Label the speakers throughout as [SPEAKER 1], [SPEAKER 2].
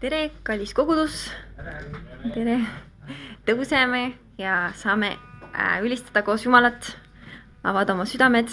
[SPEAKER 1] tere, kallis kogudus. tere, tõuseme ja saame äh, ülistada koos Jumalat, avada oma südamed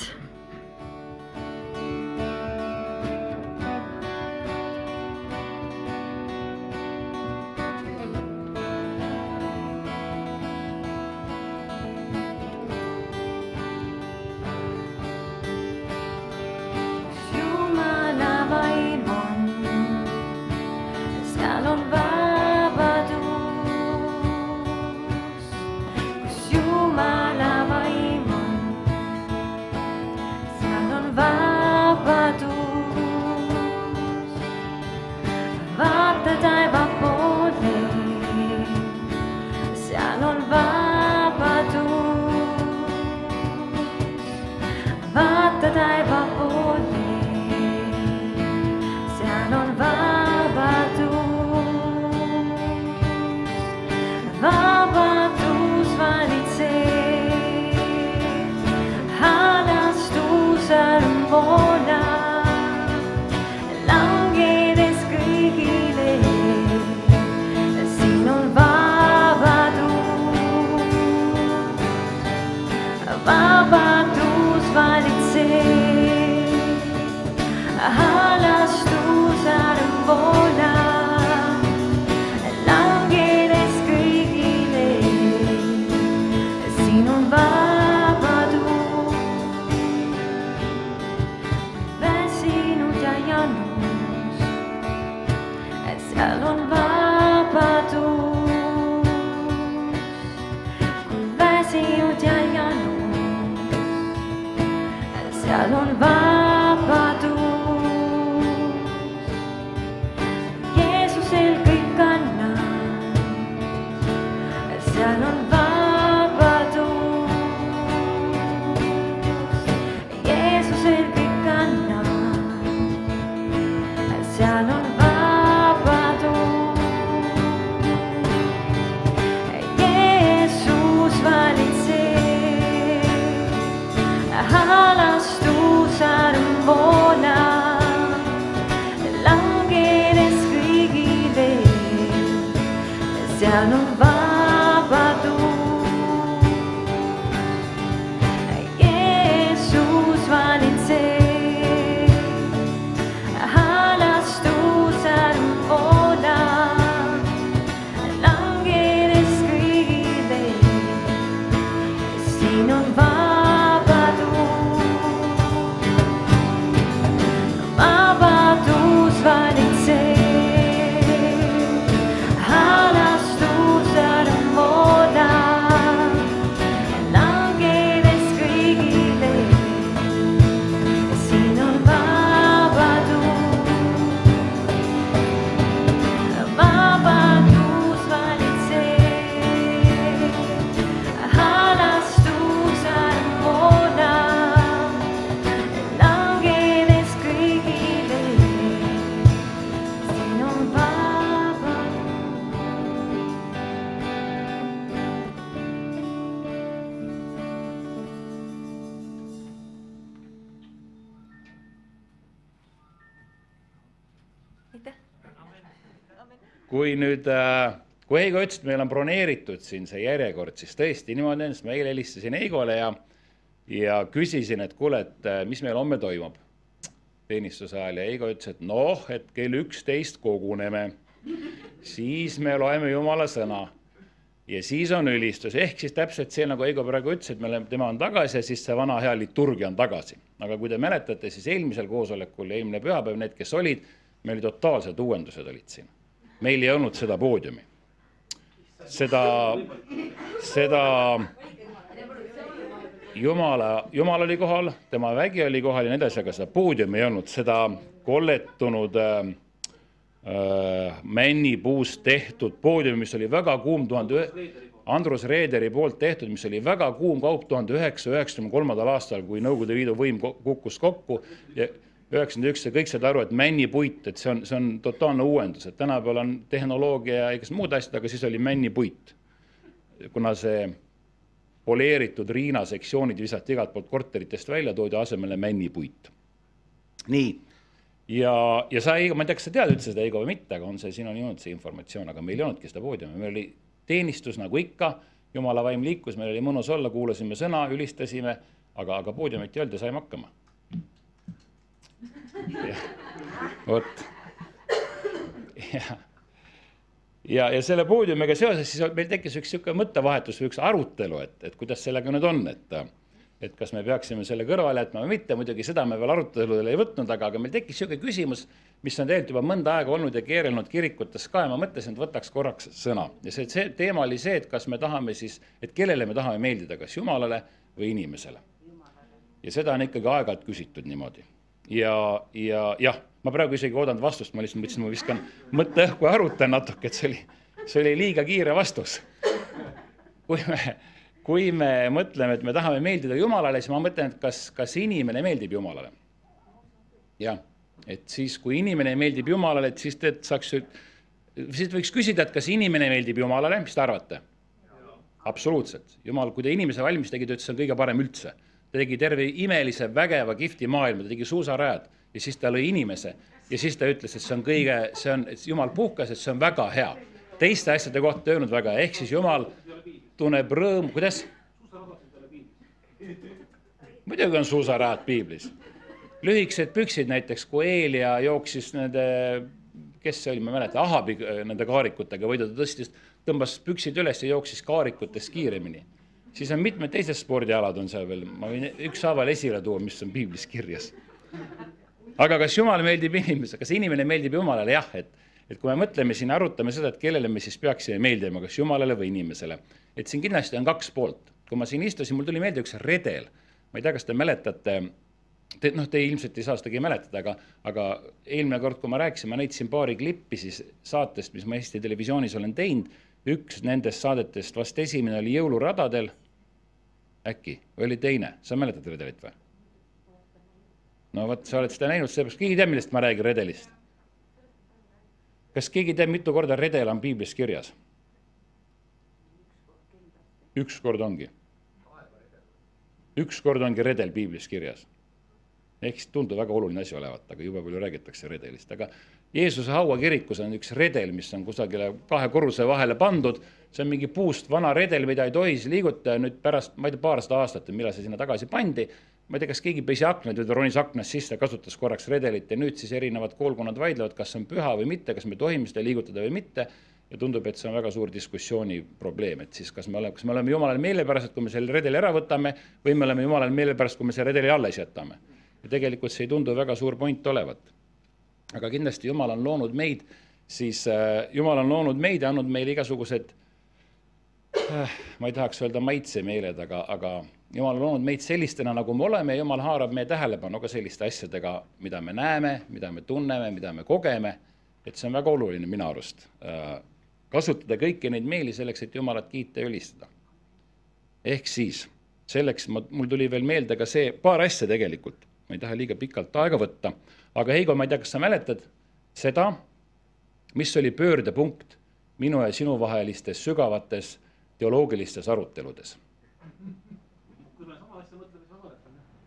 [SPEAKER 2] nüüd, kui Heigo ütles, et meil on broneeritud siin see järjekord, siis tõesti niimoodi on, sest ma eile helistasin Heigole ja ja küsisin, et kuule, et äh, mis meil homme toimub teenistuse ajal ja Heigo ütles, et noh, et kell üksteist koguneme, siis me loeme Jumala sõna ja siis on ülistus, ehk siis täpselt see, nagu Heigo praegu ütles, et me oleme, tema on tagasi ja siis see vana hea liturgia on tagasi. aga kui te mäletate, siis eelmisel koosolekul, eelmine pühapäev, need, kes olid, meil totaalsed uuendused olid siin. Meil ei olnud seda poodiumi. seda, seda jumala, jumal oli kohal, tema vägi oli kohal ja nii edasi, aga seda poodiumi ei olnud, seda kolletunud äh, äh, männipuust tehtud poodiumi, mis oli väga kuum tuhande ühe, Andrus Reederi poolt tehtud, mis oli väga kuum kaup tuhande üheksasaja üheksakümne kolmandal aastal, kui Nõukogude Liidu võim kukkus kokku ja üheksakümmend üks ja kõik said aru, et männipuit, et see on, see on totaalne uuendus, et tänapäeval on tehnoloogia ja igasugused muud asjad, aga siis oli männipuit. kuna see poleeritud Riina sektsioonid visati igalt poolt korteritest välja, toodi asemele männipuit. nii, ja, ja sa, Heigo, ma ei tea, kas sa tead üldse seda, Heigo, või mitte, aga on see, siin on olnud see informatsioon, aga meil ei olnudki seda poodiumi, meil oli teenistus nagu ikka, jumala vaim liikus, meil oli mõnus olla, kuulasime sõna, ülistasime, aga, aga poodiumit ei olnud ja saime hakkama. vot. ja, ja, ja selle poodiumiga seoses siis meil tekkis üks niisugune mõttevahetus või üks arutelu, et, et kuidas sellega nüüd on, et et kas me peaksime selle kõrvale jätma või mitte, muidugi seda me veel aruteludele ei võtnud, aga, aga meil tekkis niisugune küsimus, mis on tegelikult juba mõnda aega olnud ja keerelnud kirikutes ka ja ma mõtlesin, et võtaks korraks sõna. ja see, see teema oli see, et kas me tahame siis, et kellele me tahame meeldida, kas Jumalale või inimesele. ja seda on ikkagi aeg-ajalt küsitud niimoodi. Ja, ja jah, ma praegu isegi ei oodanud vastust, ma lihtsalt mõtlesin, ma viskan mõtte õhku ja arutan natuke, et see oli, see oli liiga kiire vastus. kui me kui me mõtleme, et me tahame meeldida Jumalale, siis ma mõtlen, et kas, kas inimene meeldib Jumalale. jah, et siis, kui inimene meeldib Jumalale, et siis te saaks, siis võiks küsida, et kas inimene meeldib Jumalale, mis te arvate? absoluutselt, Jumal, kui ta inimese valmis tegi, ta ütles, see on kõige parem üldse. Ta tegi terve imelise, vägeva, kihvti maailma, ta tegi suusarajad ja siis ta lõi inimese ja siis ta ütles, et see on kõige, see on, Jumal puhkas, et see on väga hea. teiste asjade kohta öelnud väga ehk siis Jumal tunneb rõõmu, kuidas? muidugi on suusarajad piiblis. lühikesed püksid näiteks, kui Eelia jooksis nende, kes see oli, ma ei mäleta, Ahabi äh, nende kaarikutega või ta tõstis, tõmbas püksid üles ja jooksis kaarikutest kiiremini. Siis on mitmed teised spordialad on seal veel, ma võin ükshaaval esile tuua, mis on piiblis kirjas. aga kas Jumal meeldib inimesele, kas inimene meeldib Jumalale, jah, et et kui me mõtleme siin, arutame seda, et kellele me siis peaksime meeldima, kas Jumalale või inimesele, et siin kindlasti on kaks poolt. kui ma siin istusin, mul tuli meelde üks redel, ma ei tea, kas te mäletate, te noh, te ilmselt ei saa sedagi mäletada, aga, aga eelmine kord, kui ma rääkisin, ma näitasin paari klippi siis saatest, mis ma Eesti Televisioonis olen teinud, üks nendest saadetest, vast esimene oli Jõuluradadel, äkki, või oli teine, sa mäletad redelit või? no vot, sa oled seda näinud, seepärast keegi teab, millest ma räägin redelist kas keegi teab, mitu korda redel on piiblis kirjas? üks kord ongi. üks kord ongi redel piiblis kirjas. ehk siis tundub väga oluline asi olevat, aga jube palju räägitakse redelist, aga Jeesuse hauakirikus on üks redel, mis on kusagile kahe korruse vahele pandud. see on mingi puust vana redel, mida ei tohi siis liigutada nüüd pärast, ma ei tea, paarsada aastat millal see sinna tagasi pandi ma ei tea, kas keegi pesi aknaid või ronis aknast sisse, kasutas korraks redelit ja nüüd siis erinevad koolkonnad vaidlevad, kas see on püha või mitte, kas me tohime seda liigutada või mitte. ja tundub, et see on väga suur diskussiooni probleem, et siis kas me oleme, kas me oleme jumalale meelepärased, kui me selle redeli ära võtame või me oleme jumalale meelepärased, kui me selle redeli alles jätame. ja tegelikult see ei tundu väga suur point olevat. Aga kindlasti Jumal on loonud meid, siis äh, Jumal on loonud meid ja andnud meile igasugused äh, ma ei tahaks öelda maitsemeeled, aga, aga jumal on loonud meid sellistena, nagu me oleme ja jumal haarab meie tähelepanu ka selliste asjadega, mida me näeme, mida me tunneme, mida me kogeme. et see on väga oluline minu arust. Äh, kasutada kõiki neid meeli selleks, et jumalat kiita ja ülistada. ehk siis selleks ma, mul tuli veel meelde ka see paar asja tegelikult, ma ei taha liiga pikalt aega võtta, aga Heigo, ma ei tea, kas sa mäletad seda, mis oli pöördepunkt minu ja sinu vahelistes sügavates teoloogilistes aruteludes.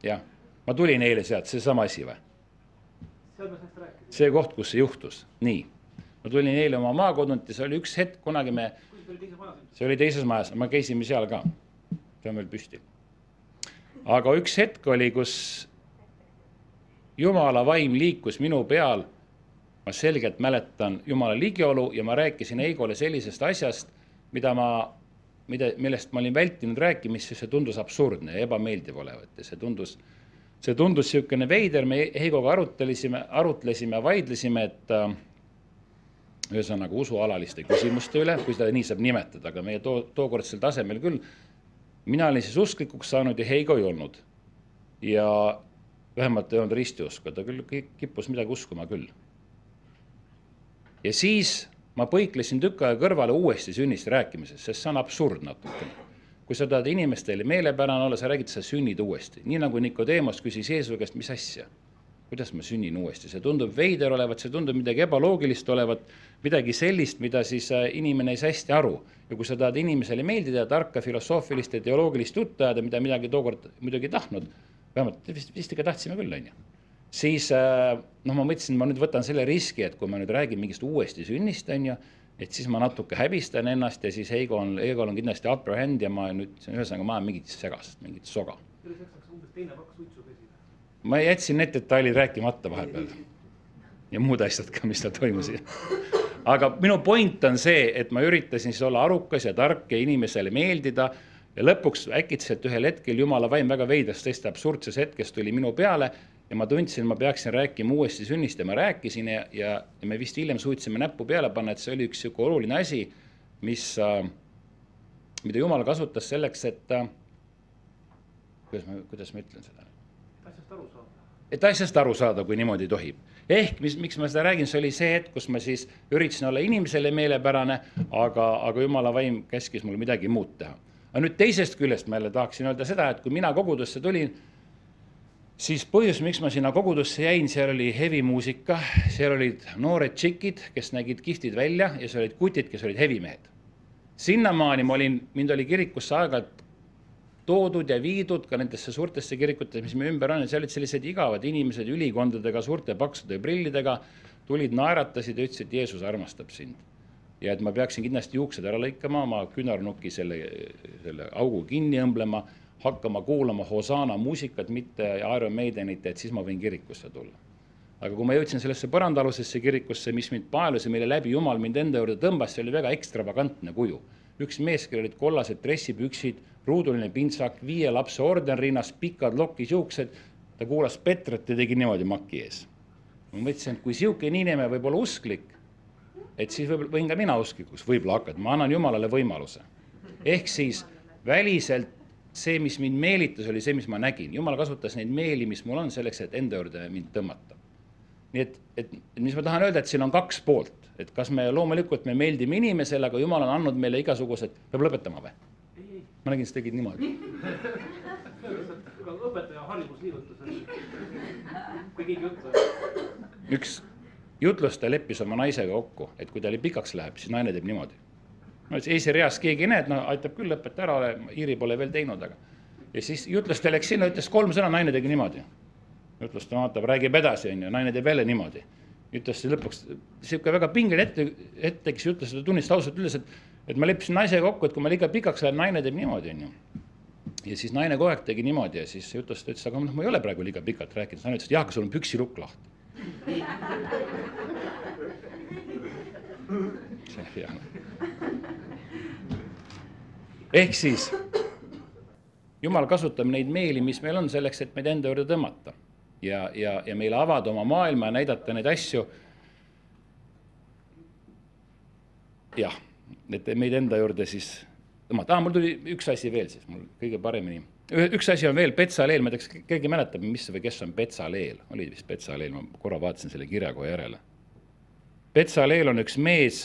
[SPEAKER 2] Jah, ma tulin eile sealt, seesama asi või? see koht, kus see juhtus, nii. ma tulin eile oma maakodunt ja see oli üks hetk, kunagi me, see oli teises majas, me käisime seal ka, see on veel püsti. aga üks hetk oli, kus jumala vaim liikus minu peal. ma selgelt mäletan jumala ligiolu ja ma rääkisin Heigole sellisest asjast, mida ma mida, millest ma olin vältinud rääkimist, sest see tundus absurdne ja ebameeldiv olevat ja see tundus, see tundus niisugune veider, me Heigoga arutlesime, arutlesime, vaidlesime, et äh, ühesõnaga usualaliste küsimuste üle, kui seda nii saab nimetada, aga meie too, tookordsel tasemel küll. mina olin siis usklikuks saanud ja Heigo ei olnud. ja vähemalt ei olnud ristiusku, ta küll kippus midagi uskuma küll. ja siis ma põiklesin tükk aega kõrvale uuesti sünnist rääkimisest, sest see on absurd natukene. kui sa tahad inimestele meelepärane olla, sa räägid, sa sünnid uuesti, nii nagu Nikodeemos küsis Jeesuse käest, mis asja. kuidas ma sünnin uuesti, see tundub veider olevat, see tundub midagi ebaloogilist olevat, midagi sellist, mida siis äh, inimene ei saa hästi aru. ja kui sa tahad inimesele meeldida, tarka filosoofilist ja teoloogilist juttu ajada, mida midagi tookord muidugi ei tahtnud, vähemalt vist, vist ikka tahtsime küll, on ju siis äh, noh, ma mõtlesin, ma nüüd võtan selle riski, et kui ma nüüd räägin mingist uuesti sünnist, on ju, et siis ma natuke häbistan ennast ja siis Heigo on, Heigol on kindlasti upper hand ja ma nüüd, ühesõnaga ma ajan mingit segast, mingit soga. ma jätsin need detailid rääkimata vahepeal ja muud asjad ka, mis seal toimusid. aga minu point on see, et ma üritasin siis olla arukas ja tark ja inimesele meeldida ja lõpuks äkitselt ühel hetkel jumala vaim väga veidras, tõesti absurdses hetkes tuli minu peale ja ma tundsin, ma peaksin rääkima uuesti sünnist ja ma rääkisin ja, ja, ja me vist hiljem suutsime näppu peale panna, et see oli üks sihuke oluline asi, mis äh,, mida Jumal kasutas selleks, et äh, kuidas ma, kuidas ma ütlen seda?
[SPEAKER 3] asjast aru saada.
[SPEAKER 2] et asjast aru saada, kui niimoodi tohib. ehk mis, miks ma seda räägin, see oli see hetk, kus ma siis üritasin olla inimesele meelepärane, aga, aga Jumala vaim käskis mul midagi muud teha. Aga nüüd teisest küljest ma jälle tahaksin öelda seda, et kui mina kogudusse tulin siis põhjus, miks ma sinna kogudusse jäin, seal oli heavy muusika, seal olid noored tšikid, kes nägid kihvtid välja ja seal olid kutid, kes olid heavy mehed. sinnamaani ma olin, mind oli kirikusse aeg-ajalt toodud ja viidud ka nendesse suurtesse kirikutesse, mis meie ümber on ja seal olid sellised igavad inimesed ülikondadega, suurte paksude prillidega, tulid, naeratasid ja ütlesid, Jeesus armastab sind. Ja et ma peaksin kindlasti juuksed ära lõikama, oma küünarnuki selle, selle augu kinni õmblema hakkama kuulama Hosanna muusikat, mitte Iron Maidenit, et siis ma võin kirikusse tulla. aga kui ma jõudsin sellesse põrandaalusesse kirikusse, mis mind paelus ja mille läbi Jumal mind enda juurde tõmbas, see oli väga ekstravagantne kuju. üks mees, kellel olid kollased dressipüksid, ruuduline pintsak, viie lapse orden rinnas, pikad lokis juuksed, ta kuulas Petrat ja tegi niimoodi maki ees. ma mõtlesin, et kui niisugune inimene võib olla usklik, et siis võib, võin ka mina usklikuks võib-olla hakata, ma annan Jumalale võimaluse. ehk siis väliselt see, mis mind meelitas, oli see, mis ma nägin. jumal kasutas neid meeli, mis mul on, selleks, et enda juurde mind tõmmata. nii et, et mis ma tahan öelda, et siin on kaks poolt, et kas me loomulikult me meeldime inimesele, aga jumal on andnud meile igasugused, peab lõpetama või? ma nägin, sa tegid niimoodi.
[SPEAKER 3] õpetaja võtta, kui keegi juttu.
[SPEAKER 2] üks jutlustaja leppis oma naisega kokku, et kui tal pikaks läheb, siis naine teeb niimoodi no esireas keegi ei näe, et no aitab küll, lõpeta ära, Iiri pole veel teinud, aga. ja siis jutlustaja läks sinna, ütles kolm sõna, naine tegi niimoodi. jutlustaja vaatab, räägib edasi, onju, naine teeb jälle niimoodi. ütles lõpuks sihuke väga pingeline ette, ette, kes ütles seda tunnistas ausalt, ütles, et, et ma leppisin naisega kokku, et kui ma liiga pikaks lähen, naine teeb niimoodi, onju ja siis naine kogu aeg tegi niimoodi ja siis jutlustaja ütles, aga noh, ma ei ole praegu liiga pikalt rääkinud, naine ütles, et jah, aga sul on püksilukk lahti. Ehk siis jumal kasutab neid meeli, mis meil on selleks, et meid enda juurde tõmmata ja, ja, ja meile avada oma maailma ja näidata neid asju. jah, et meid enda juurde siis tõmmata ah,, mul tuli üks asi veel siis, mul kõige paremini. üks asi on veel, Petsaleel, ma ei tea, kas keegi mäletab, mis või kes on Petsaleel, oli vist Petsaleel, ma korra vaatasin selle kirja kohe järele. Petsaleel on üks mees,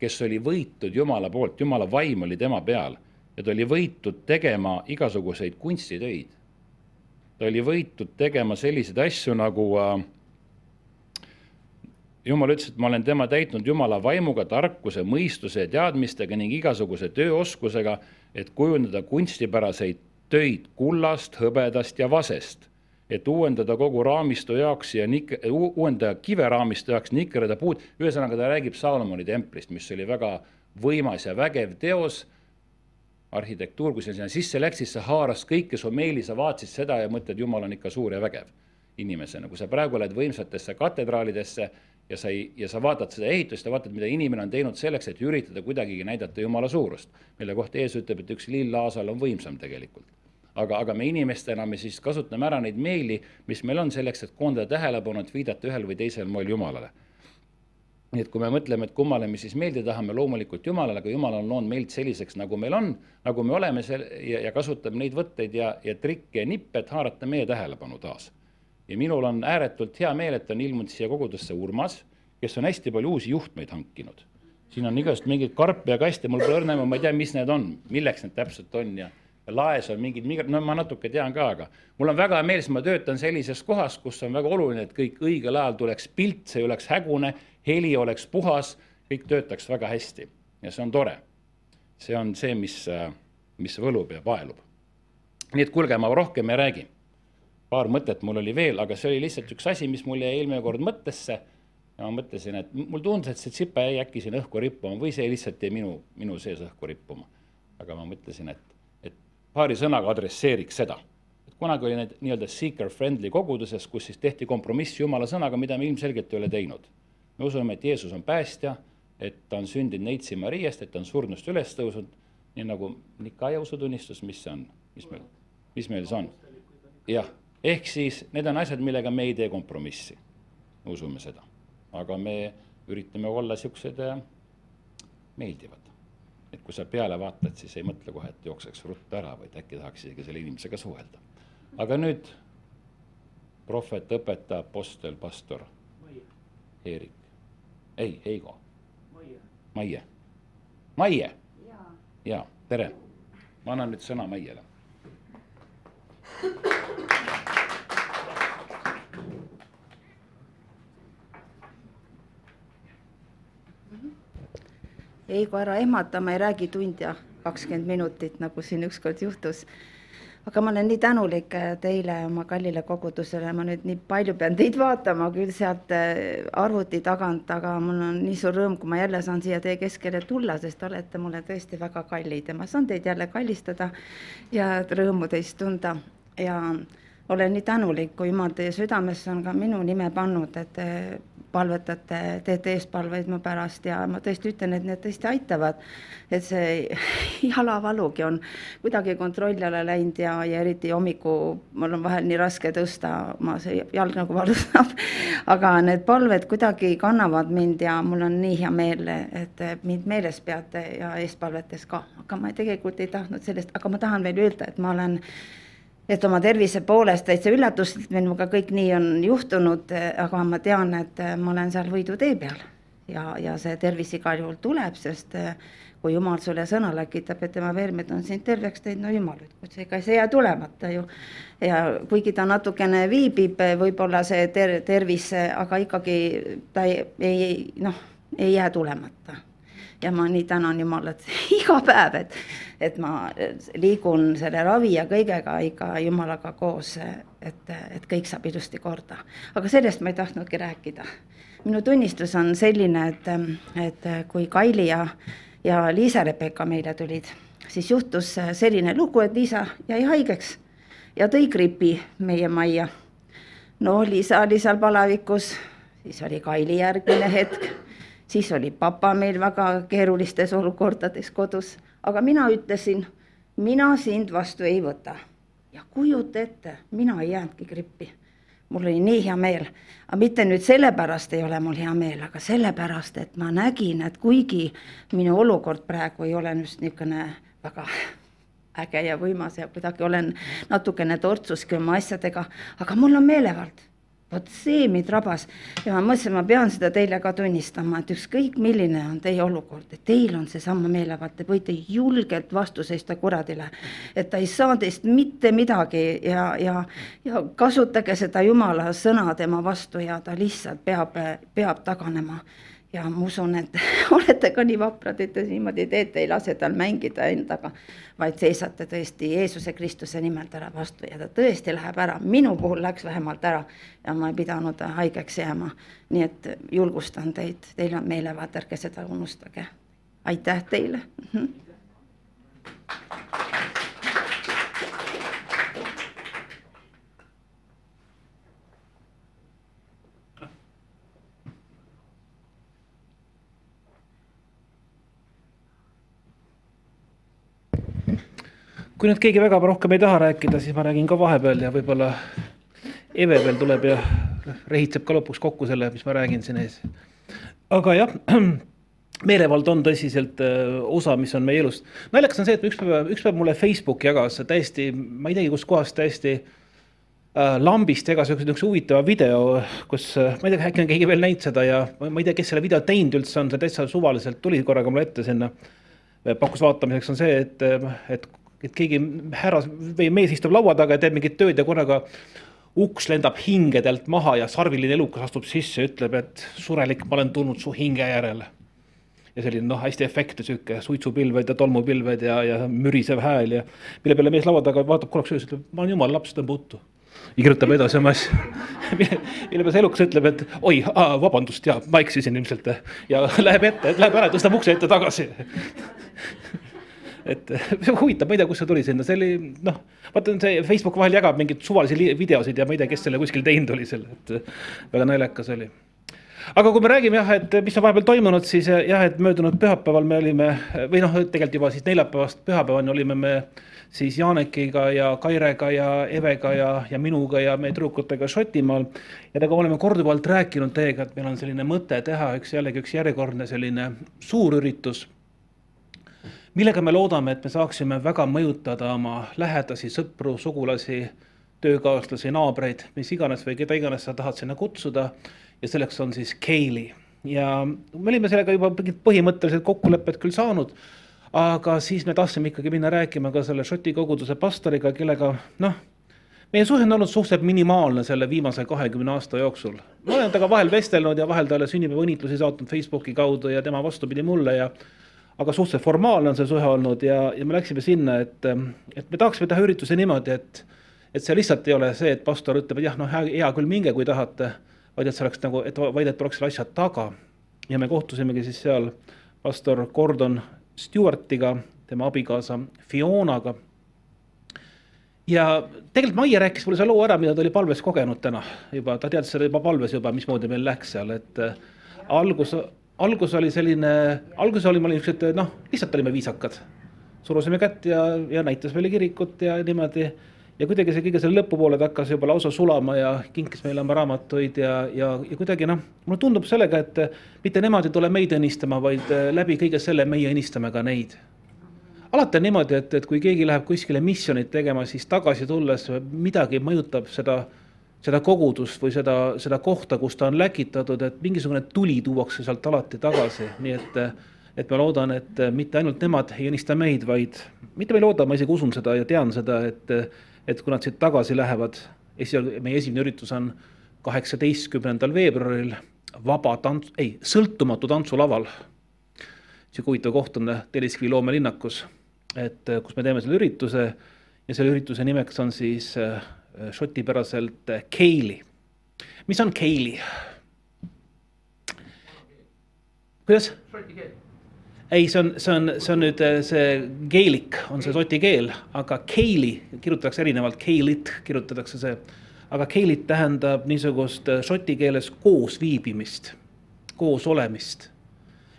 [SPEAKER 2] kes oli võitud Jumala poolt, Jumala vaim oli tema peal ja ta oli võitud tegema igasuguseid kunstitöid. ta oli võitud tegema selliseid asju nagu äh, jumal ütles, et ma olen tema täitnud jumala vaimuga, tarkuse, mõistuse ja teadmistega ning igasuguse tööoskusega, et kujundada kunstipäraseid töid kullast, hõbedast ja vasest, et uuendada kogu raamistu jaoks ja nik-, uuendada kiveraamistu jaoks nikerda puud, ühesõnaga ta räägib Saalomoni templist, mis oli väga võimas ja vägev teos. Arhitektuur, kui sa sinna sisse läksid, sa haaras kõike su meeli, sa vaatasid seda ja mõtled, jumal on ikka suur ja vägev inimesena, kui sa praegu lähed võimsatesse katedraalidesse ja sa ei, ja sa vaatad seda ehitust ja vaatad, mida inimene on teinud selleks, et üritada kuidagigi näidata Jumala suurust. mille kohta Jeesus ütleb, et üks lill Aasal on võimsam tegelikult. aga, aga me inimestena, me siis kasutame ära neid meeli, mis meil on selleks, et koondada tähelepanu, et viidata ühel või teisel moel Jumalale nii et kui me mõtleme, et kummale me siis meeldida tahame, loomulikult Jumalale, aga Jumal on loonud meid selliseks, nagu meil on, nagu me oleme seal ja, ja kasutame neid võtteid ja, ja trikke ja nippe, et haarata meie tähelepanu taas. Ja minul on ääretult hea meel, et on ilmunud siia kogudusse Urmas, kes on hästi palju uusi juhtmeid hankinud. siin on igast mingeid karpe ja kaste, mul pole õrna, ma ei tea, mis need on, milleks need täpselt on ja laes on mingid migr-, no ma natuke tean ka, aga mul on väga hea meel, sest ma töötan sellises kohas, kus on väga oluline, et kõik õigel ajal tuleks pilt, see ei oleks hägune heli oleks puhas, kõik töötaks väga hästi ja see on tore. see on see, mis, mis võlub ja vaelub. nii et kuulge, ma rohkem ei räägi. Paar mõtet mul oli veel, aga see oli lihtsalt üks asi, mis mul jäi eelmine kord mõttesse ja ma mõtlesin, et mul tundus, et see tsipa jäi äkki siin õhku rippuma või see lihtsalt jäi minu, minu sees õhku rippuma. aga ma mõtlesin, et, et paari sõnaga adresseeriks seda. kunagi oli need nii-öelda seeker-friendly koguduses, kus siis tehti kompromiss Jumala sõnaga, mida me ilmselgelt ei ole teinud. me usume, et Jeesus on päästja, et ta on sündinud Neitsi Mariast, et ta on surnust üles tõusnud, nii nagu Nikaia usutunnistus, mis see on, mis meil, mis meil see on? jah, ehk siis need on asjad, millega me ei tee kompromissi. me usume seda aga me üritame olla siuksed äh, meeldivad. et kui sa peale vaatad, siis ei mõtle kohe, et jookseks ruttu ära, vaid äkki tahaks isegi selle inimesega suhelda. aga nüüd prohvet, õpetaja, apostel, pastor. Eerik, ei, Heigo. Maie. Maie. ja, tere. ma annan nüüd sõna Maiele.
[SPEAKER 4] Heigo, ära ehmata, ma ei räägi tund ja kakskümmend minutit, nagu siin ükskord juhtus. aga ma olen nii tänulik äh, teile, oma kallile kogudusele, ma nüüd nii palju pean teid vaatama küll sealt äh, arvuti tagant, aga mul on nii suur rõõm, kui ma jälle saan siia teie keskele tulla, sest te olete mulle tõesti väga kallid ja ma saan teid jälle kallistada ja rõõmu teist tunda ja olen nii tänulik, kui Jumal teie südamesse on ka minu nime pannud, et te palvetate, teete eespalveid mu pärast ja ma tõesti ütlen, et need tõesti aitavad. et see jalavalugi on kuidagi kontrolli alla läinud ja, ja eriti hommiku mul on vahel nii raske tõsta, ma see jalg nagu valutab. aga need palved kuidagi kannavad mind ja mul on nii hea meel, et mind meeles peate ja eespalvetes ka, aga ma tegelikult ei tahtnud sellest, aga ma tahan veel öelda, et ma olen et oma tervise poolest täitsa üllatus, et minuga kõik nii on juhtunud, aga ma tean, et ma olen seal võidutee peal ja, ja see tervis igal juhul tuleb, sest kui jumal sulle sõna läkitab, et tema vermed on sind terveks teinud, no jumal ütles, ega see ei jää tulemata ju. ja kuigi ta natukene viibib, võib-olla see ter-, tervis, aga ikkagi ta ei, ei noh, ei jää tulemata ja ma nii tänan Jumalat iga päev, et, et ma liigun selle ravi ja kõigega ikka Jumalaga koos, et, et kõik saab ilusti korda. aga sellest ma ei tahtnudki rääkida. minu tunnistus on selline, et, et kui Kaili ja, ja Liisa-Rebecca meile tulid, siis juhtus selline lugu, et Liisa jäi haigeks ja tõi gripi meie majja. no Liisa oli seal palavikus, siis oli Kaili järgmine hetk siis oli papa meil väga keerulistes olukordades kodus, aga mina ütlesin, mina sind vastu ei võta. ja kujuta ette, mina ei jäänudki grippi. mul oli nii hea meel, aga mitte nüüd sellepärast ei ole mul hea meel, aga sellepärast, et ma nägin, et kuigi minu olukord praegu ei ole just niisugune väga äge ja võimas ja kuidagi olen natukene tortsuski oma asjadega, aga mul on meelevald vot see mind rabas ja ma mõtlesin, ma pean seda teile ka tunnistama, et ükskõik, milline on teie olukord, et teil on seesama meelevaat, te võite julgelt vastu seista kuradile. et ta ei saa teist mitte midagi ja, ja, ja kasutage seda jumala sõna tema vastu ja ta lihtsalt peab, peab taganema ja ma usun, et olete ka nii vaprad, et te niimoodi teete, ei lase tal mängida endaga, vaid seisate tõesti Jeesuse Kristuse nimel talle vastu ja ta tõesti läheb ära, minu puhul läks vähemalt ära ja ma ei pidanud haigeks jääma. nii et julgustan teid, teil on meelevaat, ärge seda unustage. aitäh teile
[SPEAKER 3] kui nüüd keegi väga rohkem ei taha rääkida, siis ma räägin ka vahepeal ja võib-olla Eve veel tuleb ja rehitseb ka lõpuks kokku selle, mis ma räägin siin ees. aga jah, meelevald on tõsiselt äh, osa, mis on meie elust. naljakas on see, et üks päev, üks päev mulle Facebook jagas täiesti, ma ei teagi, kustkohast täiesti äh, lambist jagas ühe niisuguse huvitava video, kus äh, ma ei tea, äkki on keegi veel näinud seda ja ma ei tea, kes selle video teinud üldse on, see täitsa suvaliselt tuli korraga mulle ette sinna. pakkus vaatamiseks on see, et, et et keegi härras või mees istub laua taga ja teeb mingit tööd ja korraga uks lendab hingedelt maha ja sarviline elukas astub sisse ütleb, et surelik, ma olen tulnud su hinge järele. ja selline noh, hästi efektne sihuke suitsupilved ja tolmupilved ja, ja mürisev hääl ja mille peale mees laua taga vaatab korraks üles, ütleb, ma olen jumala laps, tõmba uttu. ja kirjutab edasi oma asju mille peale see elukas ütleb, et oi, vabandust, ja ma eksisin ilmselt ja läheb ette, läheb ära, tõstab ukse ette tagasi et huvitav, ma ei tea, kust see tuli sinna, see oli noh, vaata see Facebook vahel jagab mingeid suvalisi videosid ja ma ei tea, kes selle kuskil teinud oli selle, et väga naljakas oli. Aga kui me räägime jah, et mis on vahepeal toimunud, siis jah, et möödunud pühapäeval me olime või noh, tegelikult juba siis neljapäevast pühapäevani olime me siis Janekiga ja Kairega ja Evega ja, ja minuga ja meie tüdrukutega Šotimaal. ja nagu oleme korduvalt rääkinud teiega, et meil on selline mõte teha üks jällegi üks järjekordne selline suurüritus millega me loodame, et me saaksime väga mõjutada oma lähedasi, sõpru, sugulasi, töökaaslasi, naabreid, mis iganes või keda iganes sa tahad sinna kutsuda. ja selleks on siis Keili ja me olime sellega juba mingid põhimõttelised kokkulepped küll saanud. aga siis me tahtsime ikkagi minna rääkima ka selle Šoti koguduse pastoriga, kellega noh, meie suhe on olnud suhteliselt minimaalne selle viimase kahekümne aasta jooksul. ma olen temaga vahel vestelnud ja vahel talle sünnipäevaõnnitlusi saatnud Facebooki kaudu ja tema vastupidi mulle ja aga suhteliselt formaalne on see suhe olnud ja, ja me läksime sinna, et, et me tahaksime teha ürituse niimoodi, et, et see lihtsalt ei ole see, et pastor ütleb, et jah, noh, hea, küll, minge, kui tahate, vaid et see oleks nagu, et vaid et oleks selle asja taga. ja me kohtusimegi siis seal pastor Gordon Stewartiga, tema abikaasa Fionaga. ja tegelikult Maie rääkis mulle selle loo ära, mida ta oli palves kogenud täna juba, ta teadis seda juba palves juba, mismoodi meil läks seal, et algus algus oli selline, alguses olime niisugused noh, lihtsalt olime viisakad. surusime kätt ja, ja näitas meile kirikut ja niimoodi. ja kuidagi see kõige selle lõpupoole ta hakkas juba lausa sulama ja kinkis meile oma raamatuid ja, ja, ja kuidagi noh, mulle tundub sellega, et mitte nemad ei tule meid õnnistama, vaid läbi kõige selle meie õnnistame ka neid alati on niimoodi, et, et kui keegi läheb kuskile missionit tegema, siis tagasi tulles midagi mõjutab seda seda kogudust või seda, seda kohta, kus ta on läkitatud, et mingisugune tuli tuuakse sealt alati tagasi, nii et, et ma loodan, et mitte ainult nemad ei unista meid, vaid mitte ma ei looda, ma isegi usun seda ja tean seda, et, et kui nad siit tagasi lähevad, esi-, meie esimene üritus on kaheksateistkümnendal veebruaril vaba tants-, ei, sõltumatu tantsulaval. niisugune huvitav koht on Telliskivi loomelinnakus, et kus me teeme selle ürituse ja selle ürituse nimeks on siis Äh, šotipäraselt Keili. mis on Keili? kuidas? ei, see on, see on, see on nüüd äh, see geelik, on see šoti keel, aga Keili kirjutatakse erinevalt, Keilit kirjutatakse see. aga Keilit tähendab niisugust äh, šoti keeles koosviibimist, koos olemist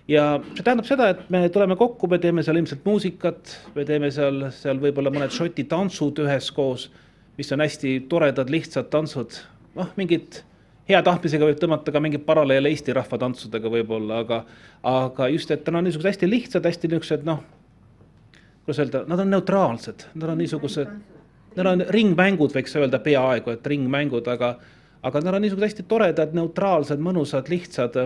[SPEAKER 3] ja see tähendab seda, et me tuleme kokku, me teeme seal ilmselt muusikat, me teeme seal, seal võib-olla mõned šoti tantsud üheskoos mis on hästi toredad, lihtsad tantsud, noh, mingid hea tahtmisega võib tõmmata ka mingeid paralleele Eesti rahvatantsudega võib-olla, aga, aga just, et nad on niisugused hästi lihtsad, hästi niisugused noh, kuidas öelda, nad on neutraalsed, nad on niisugused, nad on ringmängud, võiks öelda peaaegu, et ringmängud, aga, aga nad on niisugused hästi toredad, neutraalsed, mõnusad, lihtsad.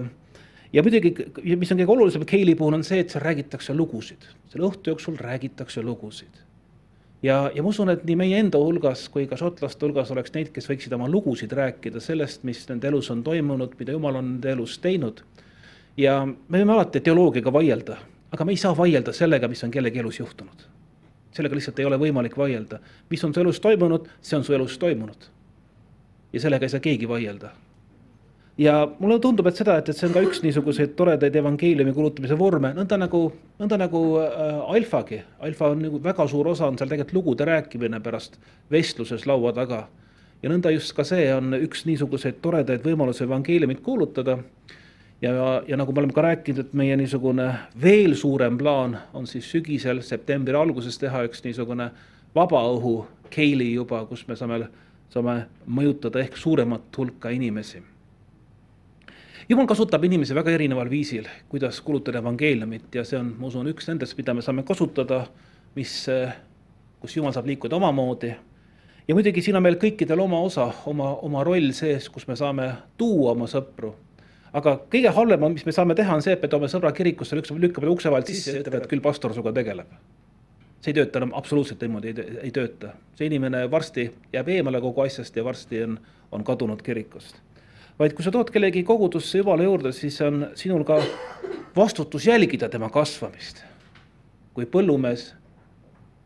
[SPEAKER 3] ja muidugi, mis on kõige olulisem Keili puhul, on see, et seal räägitakse lugusid, selle õhtu jooksul räägitakse lugusid ja, ja ma usun, et nii meie enda hulgas kui ka šotlaste hulgas oleks neid, kes võiksid oma lugusid rääkida sellest, mis nende elus on toimunud, mida jumal on nende elus teinud. ja me võime alati teoloogiaga vaielda, aga me ei saa vaielda sellega, mis on kellegi elus juhtunud. sellega lihtsalt ei ole võimalik vaielda. mis on su elus toimunud, see on su elus toimunud. ja sellega ei saa keegi vaielda ja mulle tundub, et seda, et, et see on ka üks niisuguseid toredaid evangeeliumi kuulutamise vorme, nõnda nagu, nõnda nagu äh, alfagi. alfa on nagu väga suur osa on seal tegelikult lugude rääkimine pärast vestluses laua taga. ja nõnda just ka see on üks niisuguseid toredaid võimalusi evangeeliumit kuulutada. ja, ja nagu me oleme ka rääkinud, et meie niisugune veel suurem plaan on siis sügisel, septembri alguses teha üks niisugune vabaõhu keili juba, kus me saame, saame mõjutada ehk suuremat hulka inimesi jumal kasutab inimesi väga erineval viisil, kuidas kulutada evangeeliumit ja see on, ma usun, üks nendest, mida me saame kasutada, mis, kus jumal saab liikuda omamoodi. ja muidugi siin on meil kõikidel oma osa, oma, oma roll sees, kus me saame tuua oma sõpru. aga kõige halvem, mis me saame teha, on see, et me toome sõbra kirikusse, lükkame ukse vahelt sisse ja ütleme, et küll pastor sinuga tegeleb see ei tööta enam absoluutselt niimoodi, ei tööta. see inimene varsti jääb eemale kogu asjast ja varsti on, on kadunud kirikust vaid kui sa tood kellegi kogudusse Jumala juurde, siis on sinul ka vastutus jälgida tema kasvamist. kui põllumees,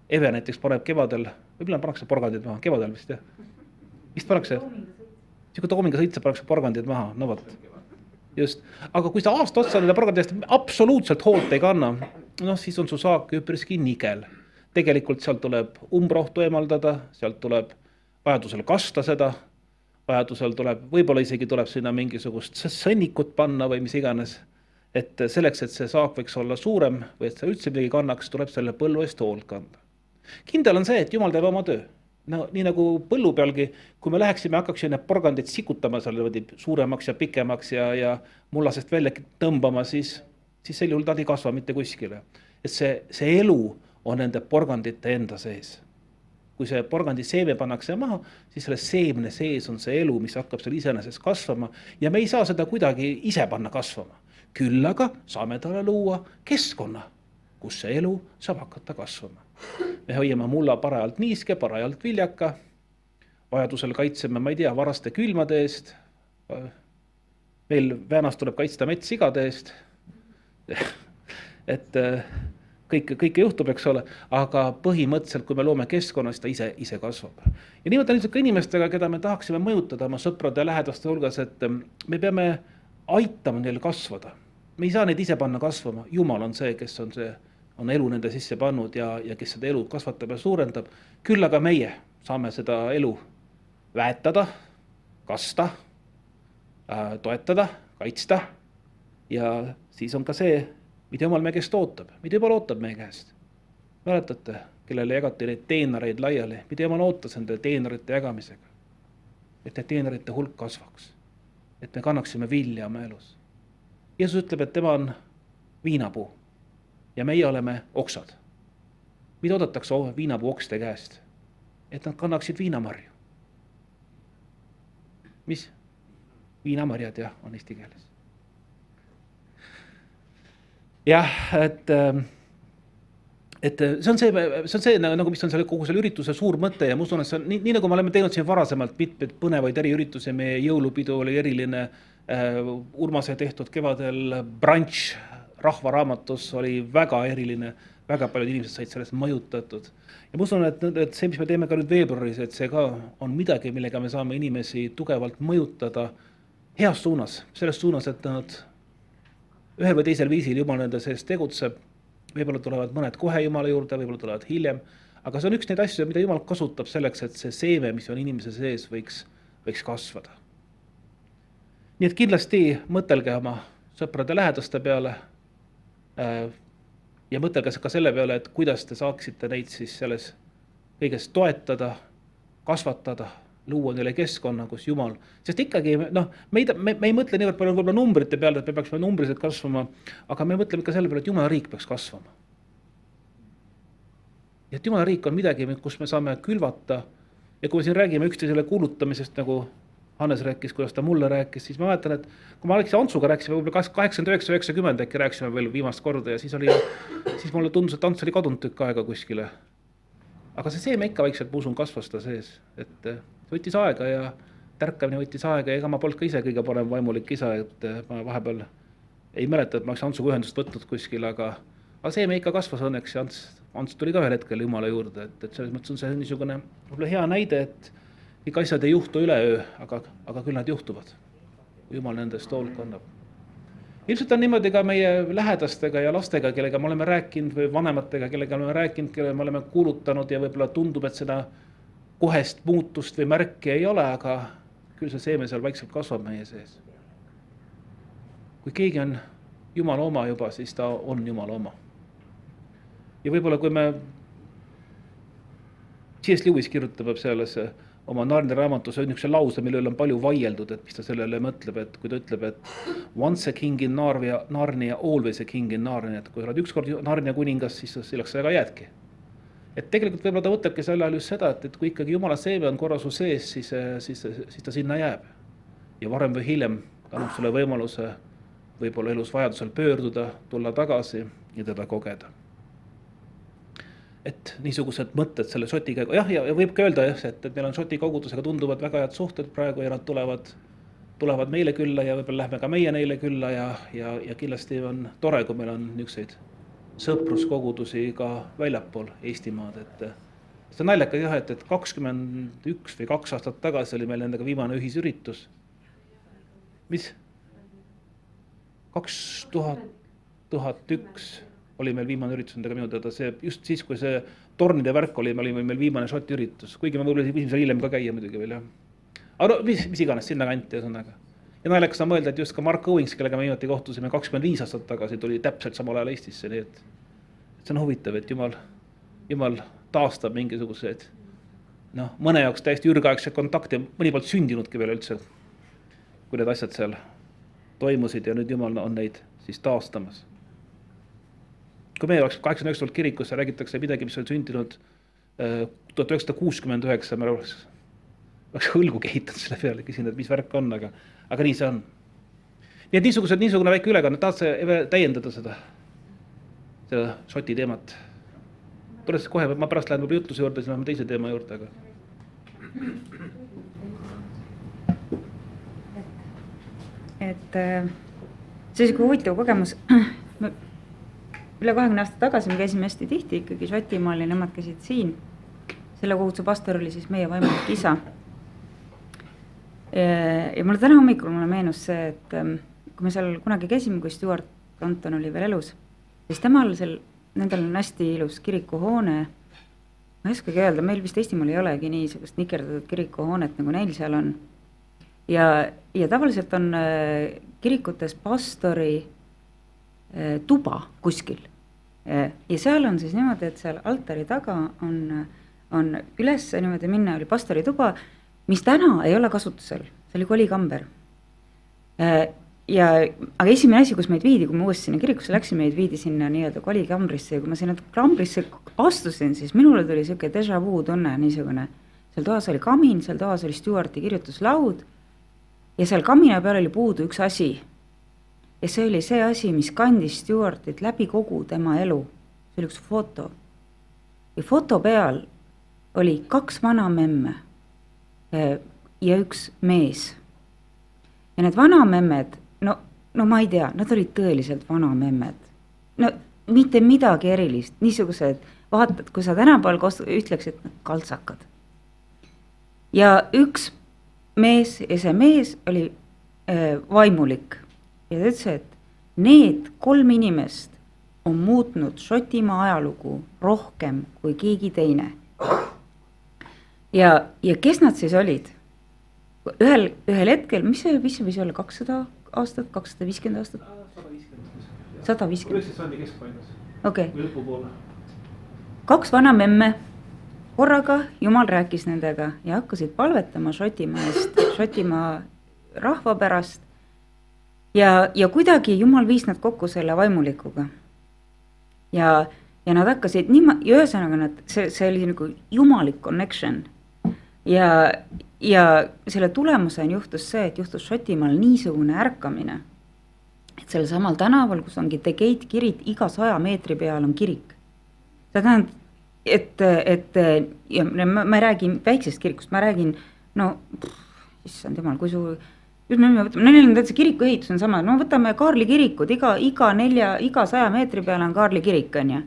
[SPEAKER 3] Eve näiteks paneb kevadel, võib-olla pannakse porgandid maha, kevadel vist jah, vist pannakse, sihuke toominga sõitsa pannakse porgandid maha, no vot. just, aga kui sa aasta otsa nende porgandi eest absoluutselt hoolt ei kanna, noh, siis on su saak üpriski nigel. tegelikult sealt tuleb umbrohtu eemaldada, sealt tuleb vajadusel kasta seda, vajadusel tuleb, võib-olla isegi tuleb sinna mingisugust sõnnikut panna või mis iganes et selleks, et see saak võiks olla suurem või et see üldse midagi kannaks, tuleb selle põllu eest hoolt kanda. kindel on see, et jumal teeb oma töö. no nii nagu põllu pealgi, kui me läheksime, hakkaksime need porgandid sikutama seal niimoodi suuremaks ja pikemaks ja, ja mullasest välja tõmbama, siis, siis sel juhul nad ei kasva mitte kuskile. et see, see elu on nende porgandite enda sees kui see porgandi seeme pannakse maha, siis selle seemne sees on see elu, mis hakkab seal iseenesest kasvama ja me ei saa seda kuidagi ise panna kasvama. Küll aga saame talle luua keskkonna, kus see elu saab hakata kasvama. me hoiame mulla parajalt niiske, parajalt viljaka, vajadusel kaitseme, ma ei tea, varaste külmade eest, meil Väänas tuleb kaitsta metssigade eest. Et kõike, kõike juhtub, eks ole, aga põhimõtteliselt, kui me loome keskkonna, siis ta ise, ise kasvab. ja niimoodi on lihtsalt ka inimestega, keda me tahaksime mõjutada oma sõprade ja lähedaste hulgas, et me peame aitama neil kasvada. me ei saa neid ise panna kasvama, jumal on see, kes on see, on elu nende sisse pannud ja, ja kes seda elu kasvatab ja suurendab. küll aga meie saame seda elu väetada, kasta äh,, toetada, kaitsta. ja siis on ka see, mida jumal meie käest ootab, mida jumal ootab meie käest. mäletate, kellele jagati neid teenareid laiali, mida jumal ootas nende teenarite jagamisega? et need teenarite hulk kasvaks et me kannaksime vilja oma elus. Jeesus ütleb, et tema on viinapuu ja meie oleme oksad. mida oodatakse viinapuu okste käest? et nad kannaksid viinamarju. mis? viinamarjad jah, on eesti keeles. Jah, et äh, et äh, see on see, see on see nagu, mis on selle kogu selle ürituse suur mõte ja ma usun, et see on nii, nii nagu me oleme teinud siin varasemalt mitmeid põnevaid eriüritusi, meie jõulupidu oli eriline äh,. Urmase tehtud kevadel brunch Rahvaraamatus oli väga eriline, väga paljud inimesed said sellest mõjutatud. ja ma usun, et, et see, mis me teeme ka nüüd veebruaris, et see ka on midagi, millega me saame inimesi tugevalt mõjutada heas suunas, selles suunas, et nad ühel või teisel viisil Jumal nende sees tegutseb võib-olla tulevad mõned kohe Jumala juurde, võib-olla tulevad hiljem, aga see on üks neid asju, mida Jumal kasutab selleks, et see seeme, mis on inimese sees, võiks, võiks kasvada. nii et kindlasti mõtelge oma sõprade lähedaste peale äh, ja mõtelge ka selle peale, et kuidas te saaksite neid siis selles kõiges toetada, kasvatada luua neile keskkonna, kus Jumal, sest ikkagi noh, me ei, me, me ei mõtle niivõrd palju võib-olla numbrite peale, et me peaksime numbriliselt kasvama, aga me mõtleme ikka selle peale, et Jumala riik peaks kasvama. ja et Jumala riik on midagi, kus me saame külvata ja kui me siin räägime üksteisele kuulutamisest, nagu Hannes rääkis, kuidas ta mulle rääkis, siis ma mäletan, et kui ma Aleksi Antsuga rääkisime, võib-olla kaheksakümmend üheksa, üheksakümmend äkki rääkisime veel viimast korda ja siis oli, siis mulle tundus, et Ants oli kadunud tükk aega kuskile. aga see seeme ikka vaikselt, ma usun, kasvas ta sees, et võttis aega ja tärkamine võttis aega ja ega ma polnud ka ise kõige parem vaimulik isa, et eh, ma vahepeal ei mäleta, et ma oleks Antsuga ühendust võtnud kuskil, aga, aga seeme ikka kasvas õnneks ja Ants, Ants tuli ka ühel hetkel Jumala juurde, et, et selles mõttes on see niisugune võib-olla hea näide, et kõik asjad ei juhtu üleöö, aga, aga küll nad juhtuvad. Jumal nendest hoolt kannab. ilmselt on niimoodi ka meie lähedastega ja lastega, kellega me oleme rääkinud või vanematega, kellega me oleme rääkinud, kellele me oleme kuulutanud ja võib-olla tundub, et seda kohest muutust või märki ei ole, aga küll see seeme seal vaikselt kasvab meie sees. kui keegi on Jumala oma juba, siis ta on Jumala oma. ja võib-olla, kui me, C.S. Lewis kirjutab selles oma Narnia raamatus niisuguse lause, mille üle on palju vaieldud, et mis ta sellele mõtleb, et kui ta ütleb, et once a king in Narnia, Narnia, always a king in Narnia, et kui sa oled ükskord Narnia kuningas, siis selleks sa ka jäädki et tegelikult võib-olla ta mõtlebki sel ajal just seda, et, et kui ikkagi jumala seeme on korra su sees, siis, siis, siis ta sinna jääb. ja varem või hiljem annab sulle võimaluse võib-olla elus vajadusel pöörduda, tulla tagasi ja teda kogeda. et niisugused mõtted selle Šoti käigu, jah, ja, ja võib ka öelda jah, et, et meil on Šoti kogudusega tunduvad väga head suhted praegu ja nad tulevad, tulevad meile külla ja võib-olla lähme ka meie neile külla ja, ja, ja kindlasti on tore, kui meil on niisuguseid sõpruskogudusi ka väljapool Eestimaad, et see on naljakas jah, et, et kakskümmend üks või kaks aastat tagasi oli meil nendega viimane ühisüritus. mis? kaks tuhat, tuhat üks oli meil viimane üritus nendega minu teada, see just siis, kui see tornide värk oli, me olime meil viimane Šoti üritus, kuigi me võib-olla viimasel hiljem ka käia muidugi veel jah. aga no mis, mis iganes sinnakanti ühesõnaga. Ja naljakas on mõelda, et just ka Mark Owings, kellega me viimati kohtusime kakskümmend viis aastat tagasi, tuli täpselt samal ajal Eestisse, nii et. see on huvitav, et jumal, jumal taastab mingisuguseid noh, mõne jaoks täiesti ürgaegseid kontakte, mõni polnud sündinudki veel üldse. kui need asjad seal toimusid ja nüüd jumal on neid siis taastamas. kui meie oleks kaheksakümne üheksandal kirikus, räägitakse midagi, mis on sündinud äh, tuhat üheksasada kuuskümmend üheksa, me oleks, oleks õlgu kehitanud selle peale, küsinud, et mis värk on, aga, aga nii see on. nii et niisugused, niisugune väike ülekanne, tahad sa täiendada seda, seda Šoti teemat? tule siis kohe, ma pärast lähen võib-olla jutluse juurde, siis läheme teise teema juurde, aga.
[SPEAKER 1] et äh, see sihuke huvitav kogemus. üle kahekümne aasta tagasi me käisime hästi tihti ikkagi Šotimaal ja nemad käisid siin. selle koguduse pastor oli siis meie vaimulik isa. Ja mulle täna hommikul mulle meenus see, et ähm, kui me seal kunagi käisime, kui Stewart Anton oli veel elus, siis temal seal, nendel on hästi ilus kirikuhoone. ma ei oskagi öelda, meil vist Eestimaal ei olegi niisugust nikerdatud kirikuhoonet, nagu neil seal on ja, ja tavaliselt on äh, kirikutes pastori äh, tuba kuskil. Äh, ja seal on siis niimoodi, et seal altari taga on, on üles niimoodi minna, oli pastori tuba, mis täna ei ole kasutusel, see oli kolikamber. ja, aga esimene asi, kus meid viidi, kui me uuesti sinna kirikusse läksime, meid viidi sinna nii-öelda kolikambrisse ja kui ma sinna kambrisse astusin, siis minule tuli sihuke déjà vu tunne, niisugune. seal toas oli kamin, seal toas oli Stewarti kirjutuslaud ja seal kamina peal oli puudu üks asi. ja see oli see asi, mis kandis Stewartit läbi kogu tema elu. see oli üks foto. ja foto peal oli kaks vanamemme eh, ja üks mees. ja need vanamemmed, no, no ma ei tea, nad olid tõeliselt vanamemmed. no mitte midagi erilist, niisugused, vaatad, kui sa tänapäeval ütleksid, kaltsakad. ja üks mees ja see mees oli äh, vaimulik ja ta ütles, et need kolm inimest on muutnud Šotimaa ajalugu rohkem kui keegi teine. Ja, ja kes nad siis olid? ühel, ühel hetkel, mis see, mis see võis olla, kakssada aastat, kakssada viiskümmend aastat? sada viiskümmend. okei. kaks vana memme korraga Jumal rääkis nendega ja hakkasid palvetama Šotimaa eest, Šotimaa rahva pärast. ja, ja kuidagi Jumal viis nad kokku selle vaimulikuga. ja, ja nad hakkasid niimoodi, ühesõnaga nad, see, see oli nagu jumalik connection. Ja, ja selle tulemusena juhtus see, et juhtus Šotimaal niisugune ärkamine. et sellel samal tänaval, kus ongi The Gate kirik, iga saja meetri peal on kirik. see tähendab, et, et ja ma, ma ei räägi väiksest kirikust, ma räägin no issand jumal, kui suur just me võtame, neil on täitsa kiriku ehitus on sama, no võtame Kaarli kirikud, iga, iga nelja, iga saja meetri peale on Kaarli kirik, on ju.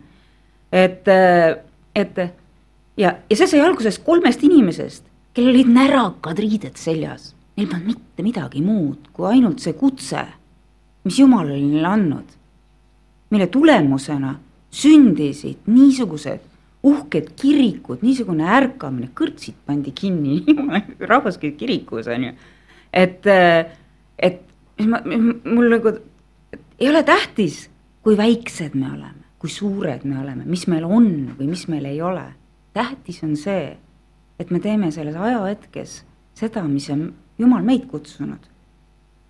[SPEAKER 1] et, et ja, ja see sai alguses kolmest inimesest, kellel olid närakad riided seljas. Neil polnud mitte midagi muud kui ainult see kutse, mis Jumal oli neile andnud. mille tulemusena sündisid niisugused uhked kirikud, niisugune ärkamine, kõrtsid pandi kinni, rahvas käib kirikus, on ju. et, et mis ma, mul nagu, ei ole tähtis, kui väiksed me oleme, kui suured me oleme, mis meil on või mis meil ei ole. tähtis on see, et me teeme selles ajahetkes seda, mis on Jumal meid kutsunud.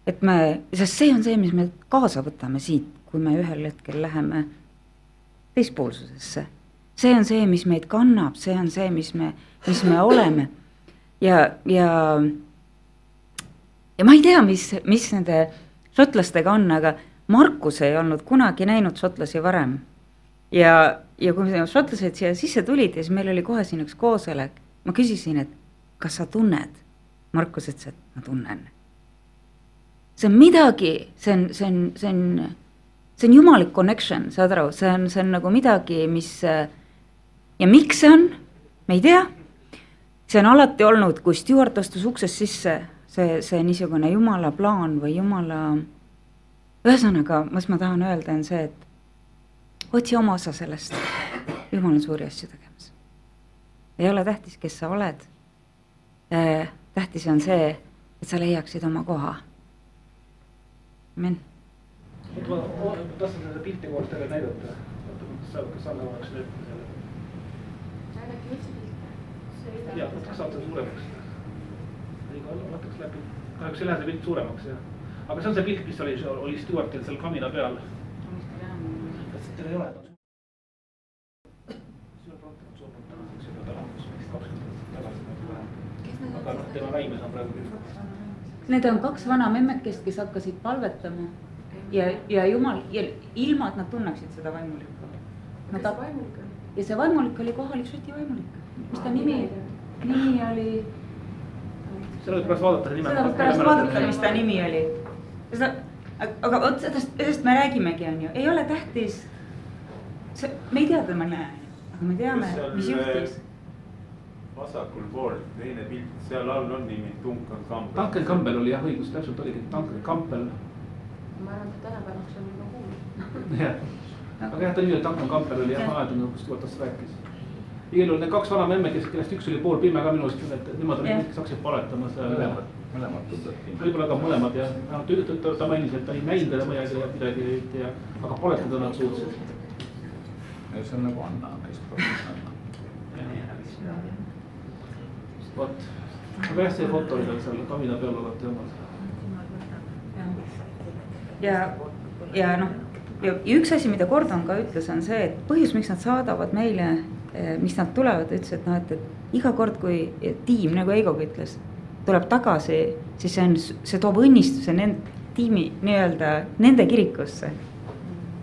[SPEAKER 1] et me, sest see on see, mis me kaasa võtame siit, kui me ühel hetkel läheme teispoolsusesse see on see, mis meid kannab, see on see, mis me, mis me oleme. ja, ja, ja ma ei tea, mis, mis nende šotlastega on, aga Markus ei olnud kunagi näinud šotlasi varem. ja, ja kui šotlased siia sisse tulid ja siis meil oli kohe siin üks koosolek, ma küsisin, et kas sa tunned? Markus ütles, et ma tunnen. see on midagi, see on, see on, see on, see on jumalik connection, saad aru, see on, see on nagu midagi, mis ja miks see on? me ei tea. see on alati olnud, kui Stewart astus uksest sisse, see, see niisugune jumala plaan või jumala, ühesõnaga, mis ma tahan öelda, on see, et otsi oma osa sellest, jumal on suuri asju tegemas. Ei ole tähtis, kes sa oled. tähtis on see, et sa leiaksid oma koha. amin
[SPEAKER 3] ma tahtsin seda pilti koos teile näidata. oota, kas, kas Anne oleks näidata selle? ja, kas saate suuremaks? ei, vaataks läbi. kahjuks ei lähe see pilt suuremaks, jah. aga see on see pilt, mis oli, oli Stewartil seal kamina peal. kas teil ei ole? aga noh, tema väimes on praegu küll.
[SPEAKER 1] Need on kaks vana memmekest, kes hakkasid palvetama ja, ja jumal ja ilma, et nad tunneksid seda vaimulikku.
[SPEAKER 5] kes see vaimulik oli?
[SPEAKER 1] ja see vaimulik oli kohalik Šoti vaimulik, mis ta nimi, nimi oli?
[SPEAKER 3] seda võib pärast vaadata, nime.
[SPEAKER 1] seda võib pärast vaadata, mis ta nimi oli. seda, aga vot sellest, sellest me räägimegi, on ju, ei ole tähtis. see, me ei tea tema nime, aga me teame, mis juhtus
[SPEAKER 6] vasakul pool teine pilt, seal all on nimi Duncan Campbell.
[SPEAKER 3] Duncan Campbell oli jah õigus, täpselt oligi Duncan Campbell.
[SPEAKER 5] ma arvan, et tänapäevaks on juba kuulnud.
[SPEAKER 3] jah, aga jah, ta nimi oli Duncan Campbell oli jah, aeglane, kus Stuart rääkis. igal juhul need kaks vana memme, kes, kellest üks oli poolpime ka minu arust, et nemad olid need, kes hakkasid paletama seal.
[SPEAKER 2] mõlemad, mõlemad tundub.
[SPEAKER 3] võib-olla ka mõlemad jah, ta, ta mainis, et ta ei näinud veel midagi, midagi ei tea, aga paletada nad suutsid.
[SPEAKER 2] see on nagu Anna meeskonnas.
[SPEAKER 3] Vot, jah, see foto oli tal seal kamina peal alati olnud.
[SPEAKER 1] ja, ja noh, ja, üks asi, mida Gordon ka ütles, on see, et põhjus, miks nad saadavad meile, miks nad tulevad, ütles, et noh, et, et iga kord, kui tiim, nagu Eigogi ütles, tuleb tagasi, siis see on, see toob õnnistuse nende tiimi nii-öelda nende kirikusse.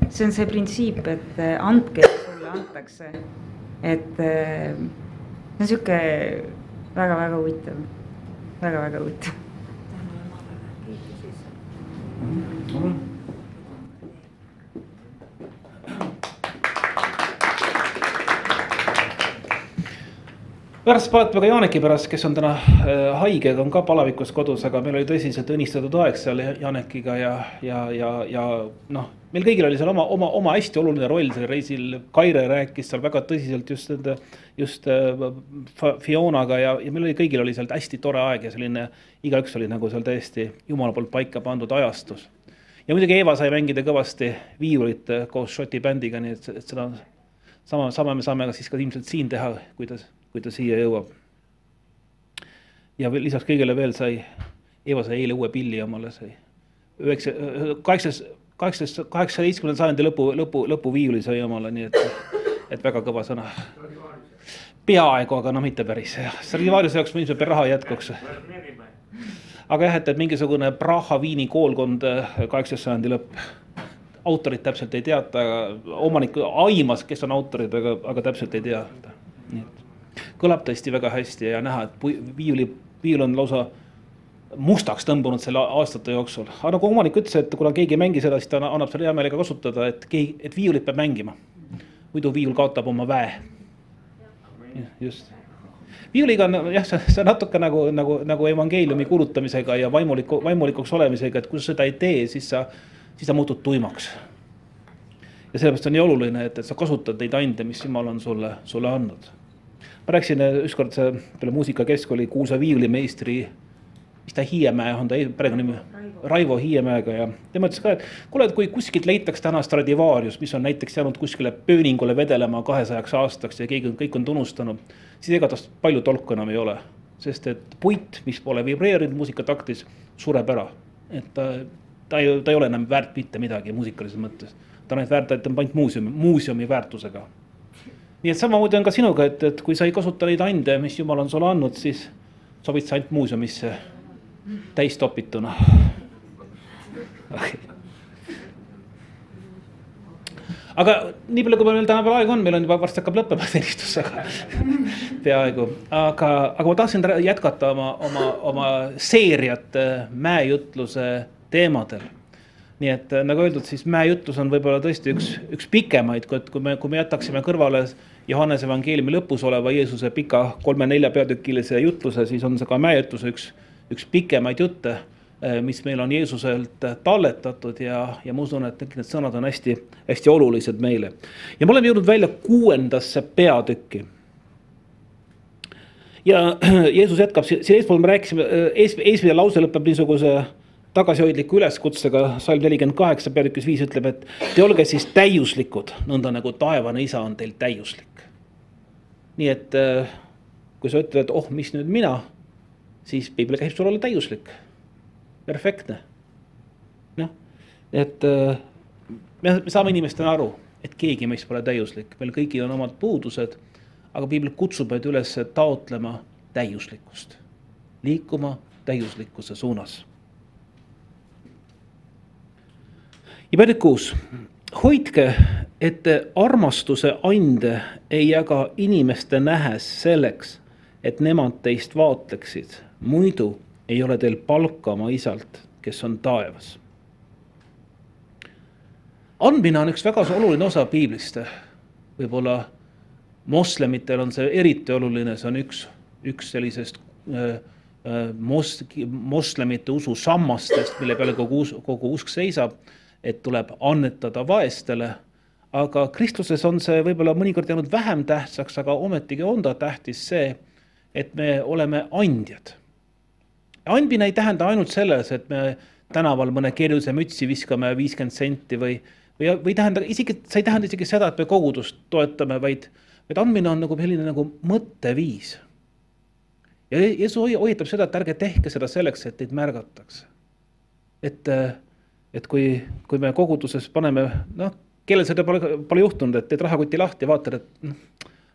[SPEAKER 1] see on see printsiip, et andke, sulle antakse. et see on sihuke väga-väga huvitav. Väga,, väga-väga huvitav.
[SPEAKER 3] Pärast Paetpaga Janeki pärast, kes on täna äh, haige, on ka palavikus kodus, aga meil oli tõsiselt õnnistatud aeg seal Janekiga ja, ja, ja, ja noh, meil kõigil oli seal oma, oma, oma hästi oluline roll sellel reisil. Kaire rääkis seal väga tõsiselt just nende, just äh, Fionaga ja, ja meil oli kõigil oli seal hästi tore aeg ja selline, igaüks oli nagu seal täiesti jumala poolt paika pandud ajastus. ja muidugi Eva sai mängida kõvasti viiulit äh, koos Šoti bändiga, nii et, et seda sama, sama me saame ka siis ka ilmselt siin teha, kuidas kui ta siia jõuab. ja veel lisaks kõigele veel sai, Eva sai eile uue pilli omale, sai üheksa, kaheksas, kaheksateist, kaheksateistkümnenda sajandi lõpu, lõpu, lõpuviiuli sai omale, nii et, et väga kõva sõna. peaaegu, aga no mitte päris jah, Stradivariuse jaoks ilmselt raha jätkuks. aga jah, et, et mingisugune Praha-Viini koolkond, kaheksateist sajandi lõpp autorit täpselt ei teata, omanik aimas, kes on autorid, aga, aga täpselt ei tea. nii et kõlab tõesti väga hästi ja näha, et viiuli, viiul on lausa mustaks tõmbunud selle aastate jooksul. aga nagu omanik ütles, et kuna keegi ei mängi seda, siis ta annab selle hea meelega kasutada, et keegi, et viiulit peab mängima. muidu viiul kaotab oma väe. just. viiuliga on jah, see on natuke nagu, nagu, nagu evangeeliumi kuulutamisega ja vaimuliku, vaimulikuks olemisega, et kui sa seda ei tee, siis sa, siis sa muutud tuimaks. ja sellepärast on nii oluline, et, et sa kasutad neid ande, mis Jumal on sulle, sulle andnud ma rääkisin äh, ükskord peale muusikakeskkooli kuulsa viiulimeistri, mis ta Hiiemäe on ta perekonnanimi, Raivo Hiiemäega ja tema ütles ka, et kuule, et kui kuskilt leitakse täna Stradivarius, mis on näiteks jäänud kuskile pööningule vedelema kahesajaks aastaks ja keegi, kõik on tunustanud, siis ega tast palju tolku enam ei ole. sest et puit, mis pole vibreerinud muusikataktis, sureb ära. et ta, ta ei, ta ei ole enam väärt mitte midagi muusikalises mõttes. ta on ainult väärt, et ta on ainult muuseumi, muuseumi väärtusega nii et samamoodi on ka sinuga, et, et kui sa ei kasuta neid ande, mis jumal on sulle andnud, siis sobid sa ainult muuseumisse täistopituna okay.. aga nii palju, kui meil tänapäeval aega on, meil on juba varsti hakkab lõppema teenistus, aga peaaegu, aga, aga ma tahtsin jätkata oma, oma, oma seeriat mäejutluse teemadel. Nii et äh, nagu öeldud, siis mäejutlus on võib-olla tõesti üks, üks pikemaid, kui, me, kui me jätaksime kõrvale Johannese evangeeliumi lõpus oleva Jeesuse pika kolme-nelja peatükilise jutluse, siis on see ka mäejutluse üks, üks pikemaid jutte, äh, mis meil on Jeesuselt talletatud ja, ja ma usun, et need sõnad on hästi, hästi olulised meile. ja me oleme jõudnud välja kuuendasse peatükki ja Jeesus jätkab, siin eespool me rääkisime, ees, eesmine lause lõpeb niisuguse tagasihoidliku üleskutsega, salm nelikümmend kaheksa, peatükis viis ütleb, et te olge siis täiuslikud, nõnda nagu taevane isa on teil täiuslik. nii et kui sa ütled, oh, mis nüüd mina, siis piibel käib sul olla täiuslik, perfektne. noh, et me, me saame inimestena aru, et keegi meist pole täiuslik, meil kõigil on omad puudused aga piibel kutsub meid üles taotlema täiuslikkust, liikuma täiuslikkuse suunas. Kuus, hoidke, et te armastuse ande ei jaga inimeste nähes selleks, et nemad teist vaatleksid, muidu ei ole teil palka oma isalt, kes on taevas. andmine on üks väga oluline osa piiblist, võib-olla moslemitel on see eriti oluline, see on üks, üks sellisest äh, äh, mos-, moslemite usu sammastest, mille peale kogu, kogu usk seisab, et tuleb annetada vaestele. aga kristluses on see võib-olla mõnikord jäänud vähem tähtsaks, aga ometigi on ta tähtis see, et me oleme andjad. andmine ei tähenda ainult selles, et me tänaval mõne keerulise mütsi viskame viiskümmend senti või, või, või tähenda isegi, see ei tähenda isegi seda, et me kogudust toetame, vaid et andmine on nagu selline nagu mõtteviis. ja Jeesus hoiatab seda, et ärge tehke seda selleks, et teid märgatakse. et, et kui, kui me koguduses paneme, noh, kellel seda pole, pole juhtunud, et teed rahakoti lahti ja vaatad, et noh,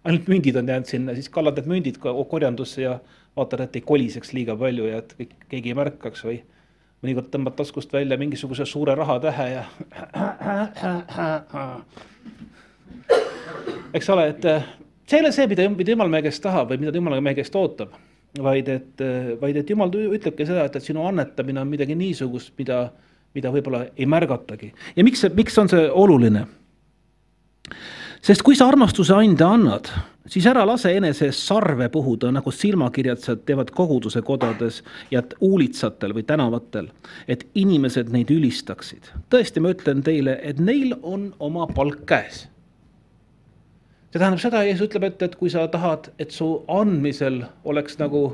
[SPEAKER 3] ainult mündid on jäänud sinna, siis kallad need mündid korjandusse ja vaatad, et ei koliseks liiga palju ja et kõik, keegi ei märkaks või mõnikord tõmbad taskust välja mingisuguse suure rahatähe ja eks ole, et äh, see ei ole see, mida, mida jumal meie käest tahab või mida jumal meie käest ootab, vaid et, äh, vaid et jumal ütlebki seda, et, et sinu annetamine on midagi niisugust, mida, mida võib-olla ei märgatagi. ja miks see, miks on see oluline? sest kui sa armastuse ande annad, siis ära lase enese ees sarve puhuda, nagu silmakirjatsejad teevad koguduse kodades ja uulitsatel või tänavatel, et inimesed neid ülistaksid. tõesti, ma ütlen teile, et neil on oma palk käes see tähendab seda, Jeesus ütleb, et, et kui sa tahad, et su andmisel oleks nagu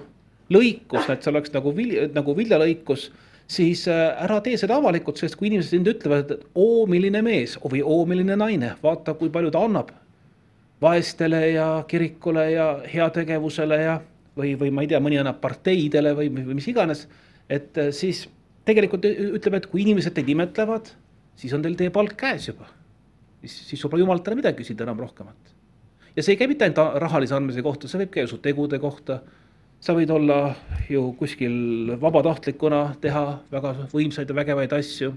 [SPEAKER 3] lõikus, et see oleks nagu vilja, nagu viljalõikus, siis äh, ära tee seda avalikult, sest kui inimesed sind ütlevad, et oo, milline mees või oo, milline naine, vaata, kui palju ta annab vaestele ja kirikule ja heategevusele ja või, või ma ei tea, mõni annab parteidele või, või mis iganes. et äh, siis tegelikult ütleb, et kui inimesed teid imetlevad, siis on teil teie palk käes juba. siis, siis sul pole jumalalt enam midagi küsida enam rohkemat ja see ei käi mitte ainult rahalise andmise kohta, see võib käia su tegude kohta. Sa võid olla ju kuskil vabatahtlikuna, teha väga võimsaid ja vägevaid asju.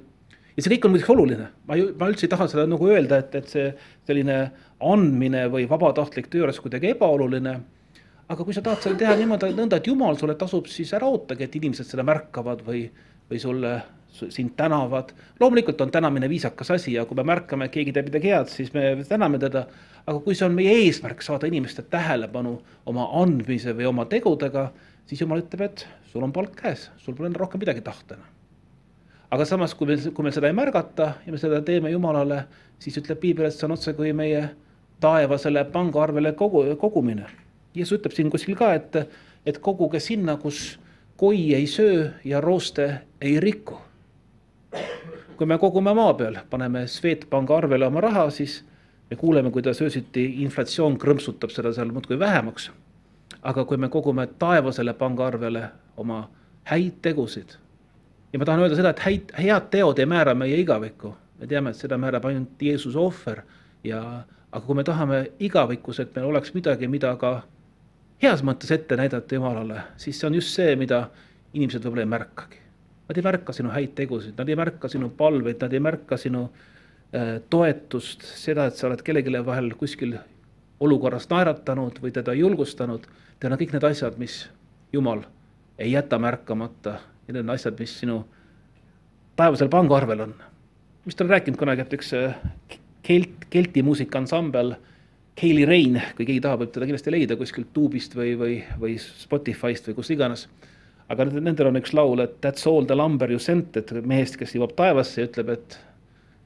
[SPEAKER 3] ja see kõik on muidugi oluline, ma ju, ma üldse ei taha seda nagu öelda, et, et see selline andmine või vabatahtlik töö oleks kuidagi ebaoluline. aga kui sa tahad seda teha niimoodi, nõnda, et jumal sulle tasub, siis ära ootagi, et inimesed seda märkavad või, või sulle sind tänavad. loomulikult on tänamine viisakas asi ja kui me märkame, et keegi teeb midagi head, siis me täname teda aga kui see on meie eesmärk saada inimeste tähelepanu oma andmise või oma tegudega, siis jumal ütleb, et sul on palk käes, sul pole rohkem midagi tahta enam. aga samas, kui meil, kui meil seda ei märgata ja me seda teeme Jumalale, siis ütleb piibel, et see on otsekui meie taevasele pangaarvele kogu, kogumine. Jeesus ütleb siin kuskil ka, et, et koguge sinna, kus koi ei söö ja rooste ei riku. kui me kogume maa peal, paneme Swedbanki arvele oma raha, siis me kuuleme, kuidas öösiti inflatsioon krõmpsutab seda seal muudkui vähemaks. aga kui me kogume taevasele pangaarvele oma häid tegusid ja ma tahan öelda seda, et häid, head teod ei määra meie igavikku, me teame, et seda määrab ainult Jeesuse ohver ja aga kui me tahame igavikus, et meil oleks midagi, mida ka heas mõttes ette näidata Jumalale, siis see on just see, mida inimesed võib-olla ei märkagi. Nad ei märka sinu häid tegusid, nad ei märka sinu palveid, nad ei märka sinu äh, toetust, seda, et sa oled kellelegi vahel kuskil olukorras naeratanud või teda julgustanud. On kõik need asjad, mis Jumal ei jäta märkamata ja need on asjad, mis sinu taevasel pangaarvel on. vist olen rääkinud kunagi, et üks äh, kelt, kelti muusikaansambel Kaylee Rain, kui keegi tahab, võib teda kindlasti leida kuskilt tuubist või, või, või Spotify'st või kust iganes. aga nendel on üks laul, et that's all the lumber you sent, et mehest, kes jõuab taevasse ja ütleb, et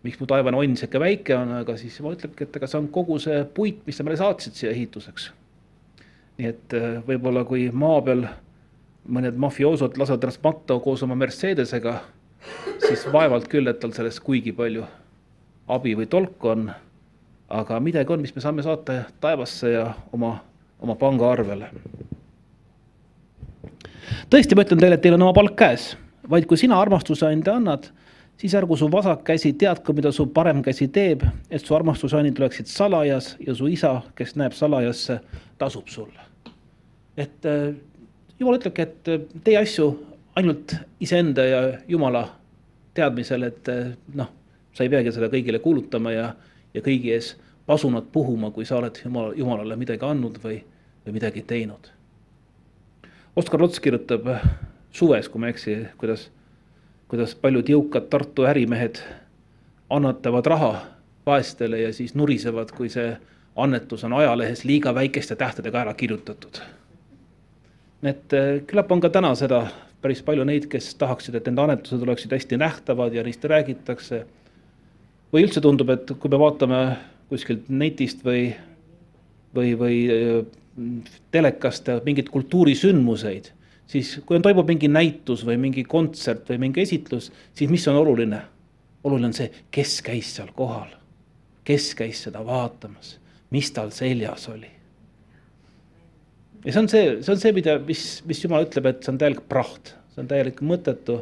[SPEAKER 3] miks mu taevane onn sihuke väike on, aga siis jumal ütlebki, et aga see on kogu see puit, mis sa meile saatsid siia ehituseks. nii et äh, võib-olla kui maa peal mõned mafioosod lasevad matta koos oma Mercedesega, siis vaevalt küll, et tal sellest kuigi palju abi või tolku on. aga midagi on, mis me saame saata taevasse ja oma, oma pangaarvele. tõesti, ma ütlen teile, et teil on oma palk käes, vaid kui sina armastuse anda annad siis ärgu su vasak käsi teadku, mida su parem käsi teeb, et su armastusannid oleksid salajas ja su isa, kes näeb salajasse, tasub sulle. et äh, jumal ütlebki, et äh, tee asju ainult iseenda ja jumala teadmisel, et äh, noh, sa ei peagi seda kõigile kuulutama ja, ja kõigi ees pasunat puhuma, kui sa oled jumal, jumalale midagi andnud või, või midagi teinud. Oskar Lots kirjutab suves, kui ma ei eksi, kuidas kuidas paljud jõukad Tartu ärimehed annetavad raha vaestele ja siis nurisevad, kui see annetus on ajalehes liiga väikeste tähtedega ära kirjutatud. et eh, küllap on ka täna seda päris palju neid, kes tahaksid, et nende annetused oleksid hästi nähtavad ja neist räägitakse. või üldse tundub, et kui me vaatame kuskilt netist või, või, või eh, telekast mingeid kultuurisündmuseid siis kui on, toimub mingi näitus või mingi kontsert või mingi esitlus, siis mis on oluline? oluline on see, kes käis seal kohal, kes käis seda vaatamas, mis tal seljas oli. ja see on see, see on see, mida, mis, mis jumal ütleb, et see on täielik praht, see on täielik mõttetu.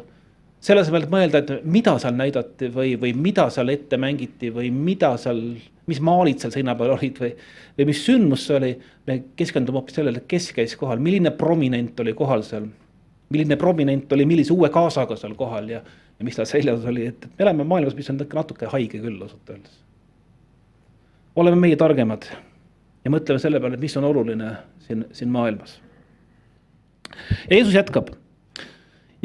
[SPEAKER 3] selle asemel, et mõelda, et mida seal näidati või, või mida seal ette mängiti või mida seal, mis maalid seal seina peal olid või või mis sündmus see oli, me keskendume hoopis sellele, kes käis kohal, milline prominent oli kohal seal. milline prominent oli millise uue kaasaga seal kohal ja, ja mis tal seljas oli, et me elame maailmas, mis on natuke haige küll ausalt öeldes. oleme meie targemad ja mõtleme selle peale, et mis on oluline siin, siin maailmas. ja Jeesus jätkab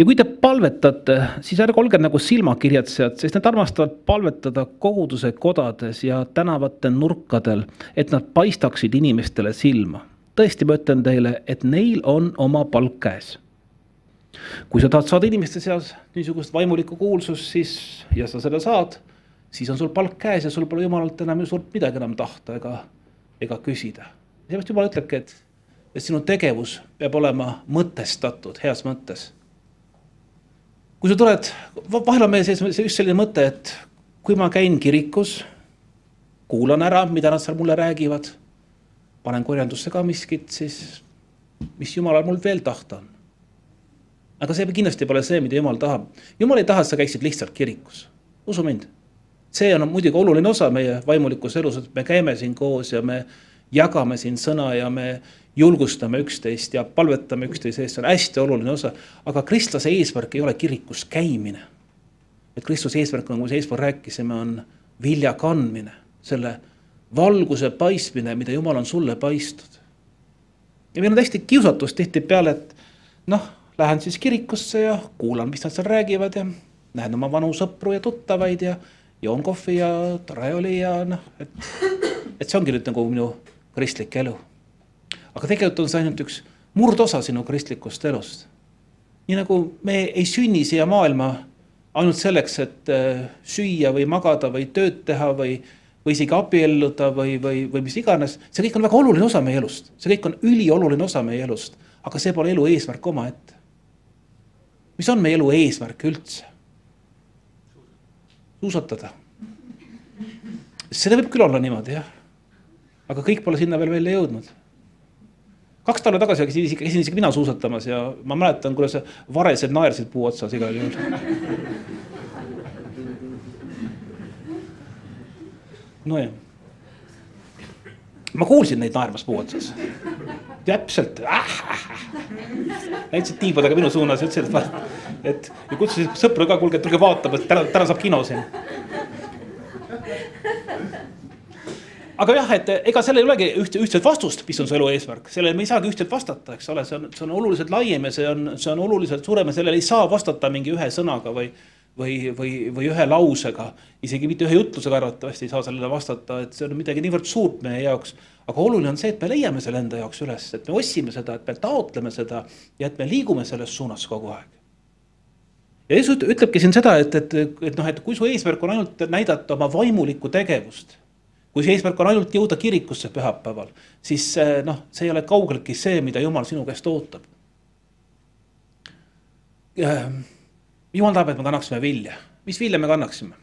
[SPEAKER 3] ja kui te palvetate, siis ärge olge nagu silmakirjatsejad, sest nad armastavad palvetada koguduse kodades ja tänavate nurkadel, et nad paistaksid inimestele silma. tõesti, ma ütlen teile, et neil on oma palk käes. kui sa tahad saada inimeste seas niisugust vaimulikku kuulsust, siis ja sa seda saad, siis on sul palk käes ja sul pole jumalalt enam ju sult midagi enam tahta ega, ega küsida. seepärast jumal ütlebki, et, et sinu tegevus peab olema mõtestatud heas mõttes kui sa tuled, vahel on meie sees just selline mõte, et kui ma käin kirikus, kuulan ära, mida nad seal mulle räägivad, panen korjandusse ka miskit, siis mis jumalal mul veel tahta on. aga see kindlasti pole see, mida jumal tahab. jumal ei taha, et sa käiksid lihtsalt kirikus, usu mind. see on muidugi oluline osa meie vaimulikus elus, et me käime siin koos ja me jagame siin sõna ja me julgustame üksteist ja palvetame üksteise eest, see on hästi oluline osa. aga kristlase eesmärk ei ole kirikus käimine. et Kristuse eesmärk, nagu me eespool rääkisime, on vilja kandmine, selle valguse paistmine, mida Jumal on sulle paistnud. ja meil on hästi kiusatus tihtipeale, et noh, lähen siis kirikusse ja kuulan, mis nad seal räägivad ja näen oma vanu sõpru ja tuttavaid ja joon kohvi ja tore oli ja noh, et, et see ongi nüüd nagu minu kristlik elu aga tegelikult on see ainult üks murdosa sinu kristlikust elust. nii nagu me ei sünni siia maailma ainult selleks, et äh, süüa või magada või tööd teha või, või isegi abielluda või, või, või mis iganes, see kõik on väga oluline osa meie elust, see kõik on ülioluline osa meie elust, aga see pole elu eesmärk omaette. mis on meie elu eesmärk üldse? suusatada. seda võib küll olla niimoodi jah. aga kõik pole sinna veel välja jõudnud kaks talve tagasi käisin käisin isegi mina suusatamas ja ma mäletan, kuidas varesed naersid puu otsas igal juhul. nojah. ma kuulsin neid naermas puu otsas. täpselt äh,. näitasid tiibadega minu suunas ja ütlesid, et, et ja kutsusid sõpru ka, kuulge, tulge vaatama, et täna, täna saab kino siin aga jah, et ega sellel ei olegi üht, ühtset vastust, mis on su elu eesmärk, sellele me ei saagi ühtselt vastata, eks ole, see on, see on oluliselt laiem ja see on, see on oluliselt suurem ja sellele ei saa vastata mingi ühe sõnaga või. või, või, või ühe lausega, isegi mitte ühe jutlusega arvatavasti ei saa sellele vastata, et see on midagi niivõrd suurt meie jaoks. aga oluline on see, et me leiame selle enda jaoks üles, et me otsime seda, et me taotleme seda ja et me liigume selles suunas kogu aeg. ja Jeesus ütlebki siin seda, et, et, et noh, et kui su eesmärk on ainult näidata oma vaimulikku tegevust kui see eesmärk on ainult jõuda kirikusse pühapäeval, siis noh, see ei ole kaugeltki see, mida Jumal sinu käest ootab. Jumal tahab, et me kannaksime vilja, mis vilja me kannaksime?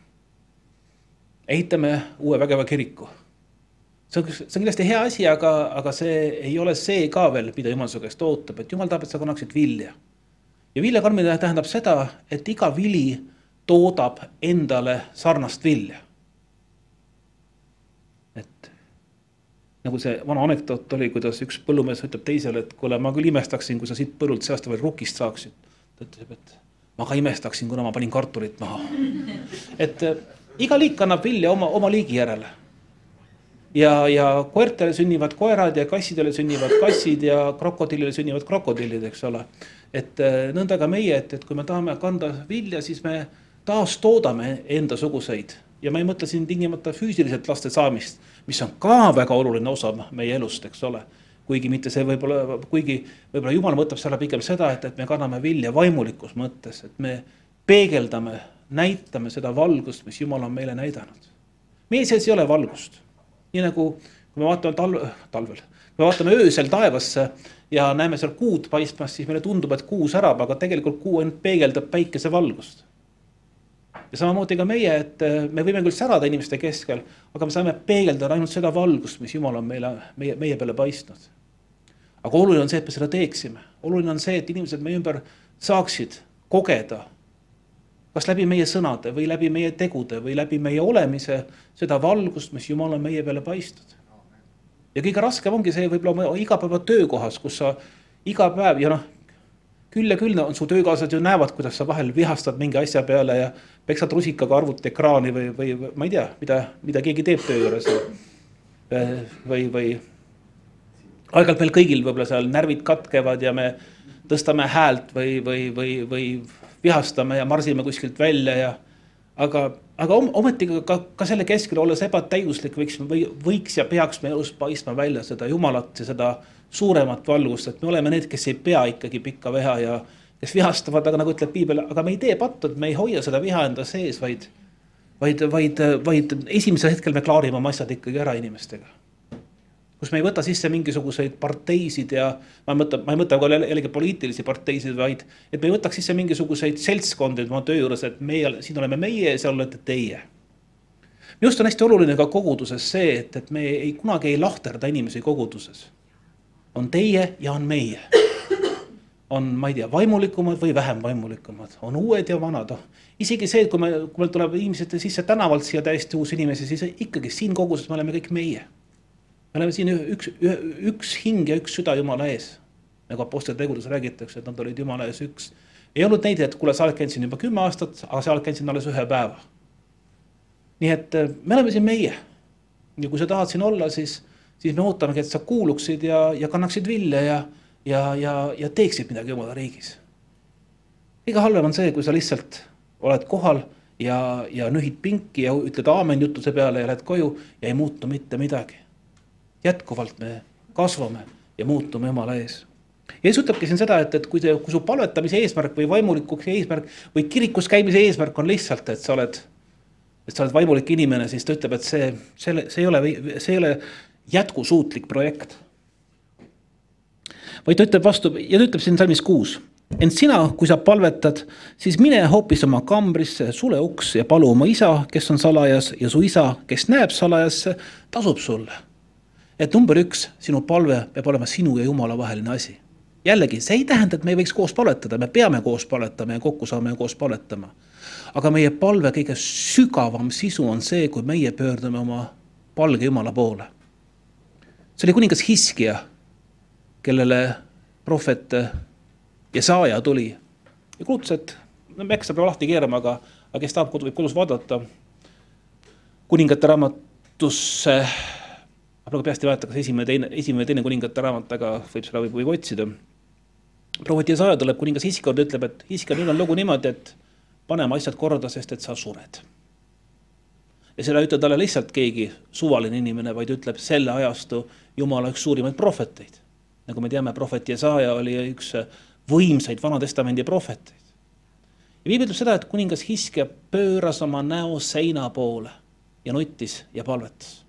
[SPEAKER 3] ehitame uue vägeva kiriku. see on, see on kindlasti hea asi, aga, aga see ei ole see ka veel, mida Jumal su käest ootab, et Jumal tahab, et sa kannaksid vilja. ja vilja kandmine tähendab seda, et iga vili toodab endale sarnast vilja nagu see vana anekdoot oli, kuidas üks põllumees ütleb teisele, et kuule, ma küll imestaksin, kui sa siit põllult see aasta veel rukist saaksid. ta ütleb, et ma ka imestaksin, kuna ma panin kartulit maha. et äh, iga liik annab vilja oma, oma liigi järele. ja, ja koertele sünnivad koerad ja kassidele sünnivad kassid ja krokodillile sünnivad krokodillid, eks ole. et äh, nõnda ka meie, et, et kui me tahame kanda vilja, siis me taastoodame endasuguseid ja ma ei mõtle siin tingimata füüsiliselt laste saamist, mis on ka väga oluline osa meie elust, eks ole. kuigi mitte see võib-olla, kuigi võib-olla jumal mõtleb selle pigem seda, et, et me kanname vilja vaimulikus mõttes, et me peegeldame, näitame seda valgust, mis jumal on meile näidanud. meie sees ei ole valgust, nii nagu kui me vaatame talv, talvel, kui me vaatame öösel taevasse ja näeme seal kuud paistmas, siis meile tundub, et kuu särab, aga tegelikult kuu ainult peegeldab päikese valgust ja samamoodi ka meie, et äh, me võime küll särada inimeste keskel, aga me saame peegeldada ainult seda valgust, mis Jumal on meile, meie, meie peale paistnud. aga oluline on see, et me seda teeksime, oluline on see, et inimesed meie ümber saaksid kogeda. kas läbi meie sõnade või läbi meie tegude või läbi meie olemise seda valgust, mis Jumal on meie peale paistnud. ja kõige raskem ongi see võib-olla oma igapäevatöökohas, kus sa iga päev ja noh küll ja küll on su töökaaslased ju näevad, kuidas sa vahel vihastad mingi asja peale ja peksad rusikaga arvuti ekraani või, või ma ei tea, mida, mida keegi teeb töö juures. või, või aeg-ajalt meil kõigil võib-olla seal närvid katkevad ja me tõstame häält või, või, või, või vihastame ja marsime kuskilt välja ja. aga, aga ometigi ka, ka selle keskel olles ebatäiuslik võiks või võiks ja peaks meie elus paistma välja seda jumalat ja seda suuremat valgust, et me oleme need, kes ei pea ikkagi pikka viha ja kes vihastavad, aga nagu ütleb piibel, aga me ei tee pattu, et me ei hoia seda viha enda sees, vaid, vaid, vaid, vaid esimesel hetkel me klaarime oma asjad ikkagi ära inimestega. kus me ei võta sisse mingisuguseid parteisid ja ma ei mõtle, ma ei mõtle ka jällegi poliitilisi parteisid, vaid et me ei võtaks sisse mingisuguseid seltskondi oma töö juures, et meie, siin oleme meie ja seal olete teie minu arust on hästi oluline ka koguduses see, et, et me ei, kunagi ei lahterda inimesi koguduses on teie ja on meie. on, ma ei tea, vaimulikumad või vähem vaimulikumad, on uued ja vanad, oh. isegi see, et kui me, kui meil tuleb inimesed sisse tänavalt siia täiesti uusi inimesi, siis ikkagi siin koguses me oleme kõik meie. me oleme siin üks, üks hing ja üks süda Jumala ees. nagu Apostlite tegudes räägitakse, et nad olid Jumala ees üks. ei olnud neid, et kuule, sa oled käinud siin juba kümme aastat, aga sa oled käinud siin alles ühe päeva. nii et äh, me oleme siin meie. ja kui sa tahad siin olla, siis siis me ootamegi, et sa kuuluksid ja, ja kannaksid vilja ja, ja, ja, ja teeksid midagi Jumala riigis. kõige halvem on see, kui sa lihtsalt oled kohal ja, ja nühid pinki ja ütled aamen jutuse peale ja lähed koju ja ei muutu mitte midagi. jätkuvalt me kasvame ja muutume Jumala ees. Jeesus ütlebki siin seda, et, et kui see, kui su palvetamise eesmärk või vaimulikuks eesmärk või kirikus käimise eesmärk on lihtsalt, et sa oled, et sa oled vaimulik inimene, siis ta ütleb, et see, selle, see ei ole, see ei ole jätkusuutlik projekt. vaid ta ütleb vastu ja ta ütleb siin salmis kuus. ent sina, kui sa palvetad, siis mine hoopis oma kambrisse, sule uks ja palu oma isa, kes on salajas ja su isa, kes näeb salajasse, tasub sulle. et number üks, sinu palve peab olema sinu ja Jumala vaheline asi. jällegi, see ei tähenda, et me ei võiks koos palvetada, me peame koos palvetama ja kokku saame koos palvetama. aga meie palve kõige sügavam sisu on see, kui meie pöördume oma palge Jumala poole see oli kuningas Hiskia, kellele prohvet Jesaja tuli ja kuulutas, et no me ei hakka seda lahti keerama, aga, aga kes tahab, võib kodus vaadata. kuningate raamatusse, ma praegu peast ei mäleta, kas esimene, teine, esimene, teine kuningate raamat, aga võib seda võib, võib otsida. prohvet Jesaja tuleb kuningas Hiskia juurde, ütleb, et Hiskia, nüüd on lugu niimoodi, et panema asjad korda, sest et sa sured. Ja seda ei ütle talle lihtsalt keegi suvaline inimene, vaid ütleb selle ajastu Jumala üks suurimaid prohveteid. nagu me teame, prohvet Jesaja oli üks võimsaid Vana-testamendi prohveteid. ja piibel ütleb seda, et kuningas Hiske pööras oma näo seina poole ja nuttis ja palvetas.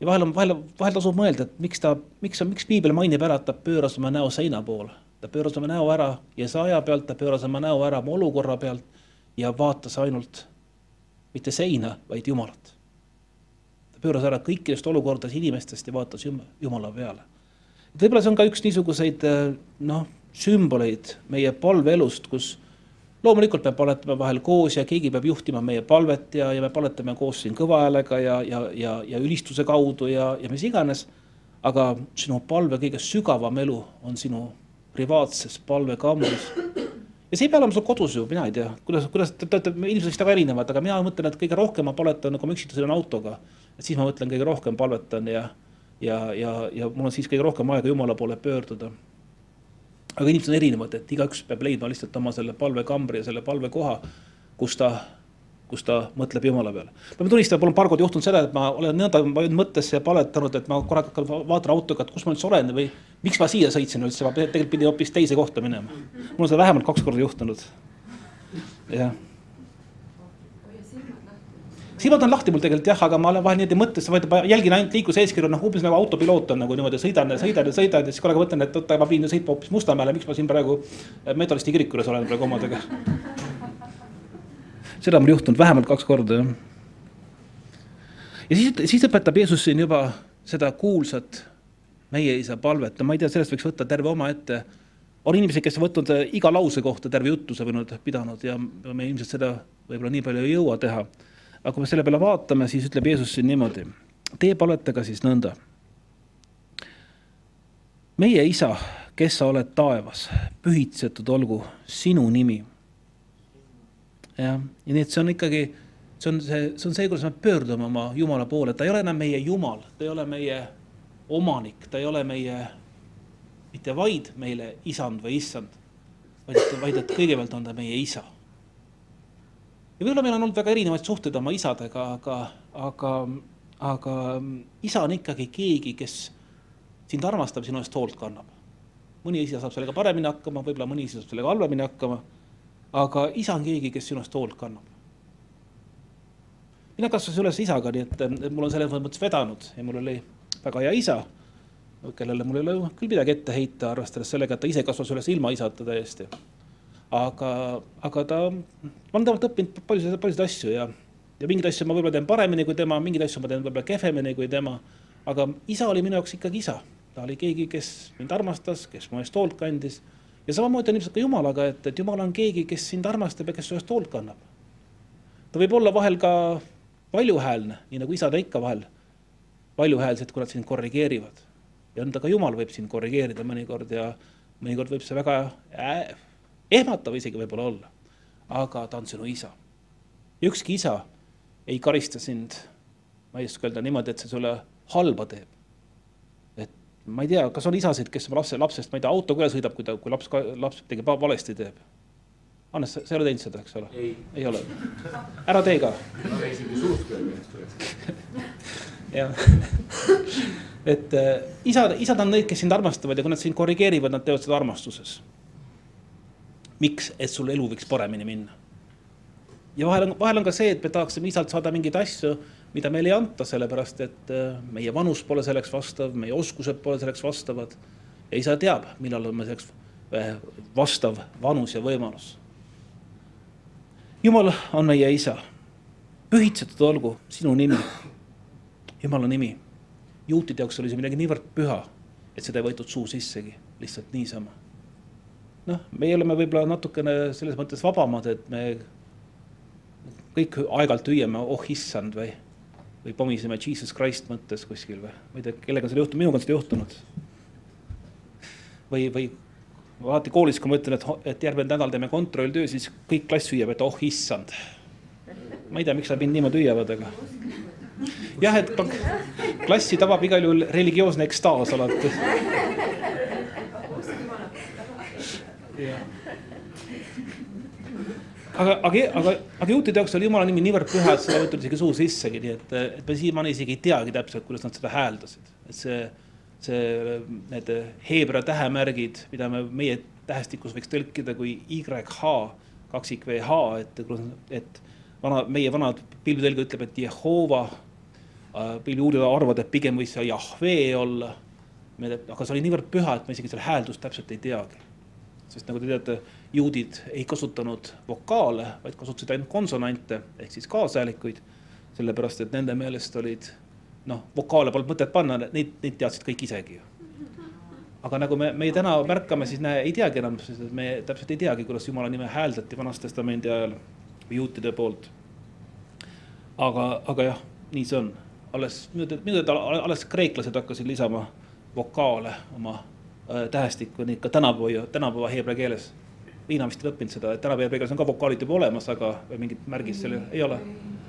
[SPEAKER 3] ja vahel on, vahel, vahel tasub mõelda, et miks ta, miks, miks piibel mainib ära, et ta pööras oma näo seina poole. ta pööras oma näo ära Jesaja pealt, ta pööras oma näo ära oma olukorra pealt ja vaatas ainult mitte seina, vaid Jumalat. ta pööras ära kõikidest olukordadest inimestest ja vaatas Jumala peale. võib-olla see on ka üks niisuguseid noh, sümboleid meie palveelust, kus loomulikult me palvetame vahel koos ja keegi peab juhtima meie palvet ja, ja me palvetame koos siin kõva häälega ja, ja, ja, ja ülistuse kaudu ja, ja mis iganes. aga sinu palve kõige sügavam elu on sinu privaatses palvekambris. Ja see ei pea olema sul kodus ju, mina ei tea, kuidas, kuidas te olete ilmselt vist väga erinevad, aga mina mõtlen, et kõige rohkem ma palvetan, kui ma üksiti sõidan autoga. et siis ma mõtlen, kõige rohkem palvetan ja, ja, ja, ja mul on siis kõige rohkem aega Jumala poole pöörduda aga inimesed on erinevad, et igaüks peab leidma lihtsalt oma selle palvekambri ja selle palvekoha, kus ta, kus ta mõtleb Jumala peale. pean tunnistama, mul on paar korda juhtunud seda, et ma olen nõnda mõttesse paletanud, et ma korraga hakkan vaatan autoga, et kus ma üldse olen või miks ma siia sõitsin üldse, ma tegelikult pidin hoopis teise kohta minema. mul on seda vähemalt kaks korda juhtunud. jah silmad on lahti mul tegelikult jah, aga ma olen vahel niimoodi mõttes, ma jälgin ainult liikluseeskirju, noh umbes nagu autopiloot on nagu niimoodi, sõidan ja sõidan ja sõidan ja siis korraga mõtlen, et oota, ma pidin ju sõitma hoopis Mustamäele, miks ma siin praegu Metalisti kiriku juures olen praegu omadega. Seda on mul juhtunud vähemalt kaks korda jah. ja siis, siis õpetab Jeesus siin juba seda kuulsat meie isa palvet, no ma ei tea, sellest võiks võtta terve omaette. on inimesed, kes on võtnud iga lause kohta terve jutuse võinud pidanud ja me ilmselt seda võib-olla nii palju ei jõua teha aga kui me selle peale vaatame, siis ütleb Jeesus siin niimoodi, tee paletega siis nõnda. meie isa, kes sa oled taevas, pühitsetud olgu sinu nimi. Jah, ja nii et see on ikkagi, see on see, see on see, kuidas me pöördume oma Jumala poole, ta ei ole enam meie Jumal, ta ei ole meie omanik, ta ei ole meie, mitte vaid meile isand või issand, vaid vaid et kõigepealt on ta meie isa ja võib-olla meil on olnud väga erinevaid suhteid oma isadega, aga, aga, aga isa on ikkagi keegi, kes sind armastab, sinu eest hoolt kannab. mõni isa saab sellega paremini hakkama, võib-olla mõni isa saab sellega halvemini hakkama. Aga isa on keegi, kes sinu eest hoolt kannab. mina kasvasin üles isaga, nii et mul on selles mõttes vedanud ja mul oli väga hea isa, kellele mul ei ole küll midagi ette heita, arvestades sellega, et ta ise kasvas üles ilma isata täiesti aga, aga ta, ma olen temalt õppinud paljusid, paljusid asju ja, ja mingeid asju ma võib-olla teen paremini kui tema, mingeid asju ma teen võib-olla kehvemini kui tema. aga isa oli minu jaoks ikkagi isa, ta oli keegi, kes mind armastas, kes mu eest hoolt kandis. Ja samamoodi on ilmselt ka Jumalaga, et, et Jumal on keegi, kes sind armastab ja kes su eest hoolt kannab. ta võib olla vahel ka valjuhäälne, nii nagu isad ikka vahel valjuhäälsed, kui nad sind korrigeerivad. ja nõnda ka Jumal võib sind korrigeerida mõnikord ja mõnikord võib see väga ehmatav isegi võib-olla olla, aga ta on sinu isa. ükski isa ei karista sind, ma ei oska öelda niimoodi, et see sulle halba teeb. Ma ei tea, kas on isasid, kes lapse, lapsest, ma ei tea, autoga üle sõidab, kui ta, kui laps, laps midagi valesti teeb. Hannes, sa ei ole teinud seda, eks ole? ei ole. ära tee ka. jah et äh, isad, isad on need, kes sind armastavad ja kui nad sind korrigeerivad, nad teevad seda armastuses miks, et sul elu võiks paremini minna. ja vahel on, vahel on ka see, et me tahaksime isalt saada mingeid asju, mida meile ei anta, sellepärast et äh, meie vanus pole selleks vastav, meie oskused pole selleks vastavad. ja isa teab, millal on meil selleks äh, vastav vanus ja võimalus. jumal on meie isa, pühitsetud olgu sinu nimi, jumala nimi. juutide jaoks oli see midagi niivõrd püha, et seda ei võetud suu sissegi, lihtsalt niisama noh, meie oleme võib-olla natukene selles mõttes vabamad, et me kõik aeg-ajalt hüüame, oh issand või, või pomiseme Jesus Christ mõttes kuskil või, ma ei tea, kellega seda juhtub, minuga on seda juhtunud. või, või alati koolis, kui ma ütlen, et, et järgmine nädal teeme kontrolltöö, siis kõik klass hüüab, et oh issand. ma ei tea, miks nad mind niimoodi hüüavad, aga jah, et klassi tabab igal juhul religioosne ekstaas alati aga, aga, aga, aga juutide jaoks oli jumala nimi niivõrd püha, et seda võetud isegi suu sissegi, nii et, et me siiamaani isegi ei teagi täpselt, kuidas nad seda hääldasid. et see, see, need heebra tähemärgid, mida me meie tähestikus võiks tõlkida kui YH, kaksik VH, et, et vana, meie vanad pilvetõlge ütleb, et Jehova äh,. pilviuurijad arvavad, et pigem võis see Jahvee olla. aga see oli niivõrd püha, et me isegi selle hääldust täpselt ei teagi. sest nagu te teate juudid ei kasutanud vokaale, vaid kasutasid ainult konsonante ehk siis kaasahelikuid. sellepärast, et nende meelest olid noh, vokaale polnud mõtet panna, neid, neid teadsid kõik isegi ju. aga nagu me, me täna märkame, siis näe, ei teagi enam, me täpselt ei teagi, kuidas jumala nime hääldati Vanas Testamendi ajal juutide poolt. aga, aga jah, nii see on, alles minu teada alles kreeklased hakkasid lisama vokaale oma äh, tähestikku, nii ka tänapäeva, tänapäeva heebrea keeles Liina vist ei õppinud seda, et tänapäeva peegelis on ka vokaalid juba olemas, aga mingit märgist seal ei ole.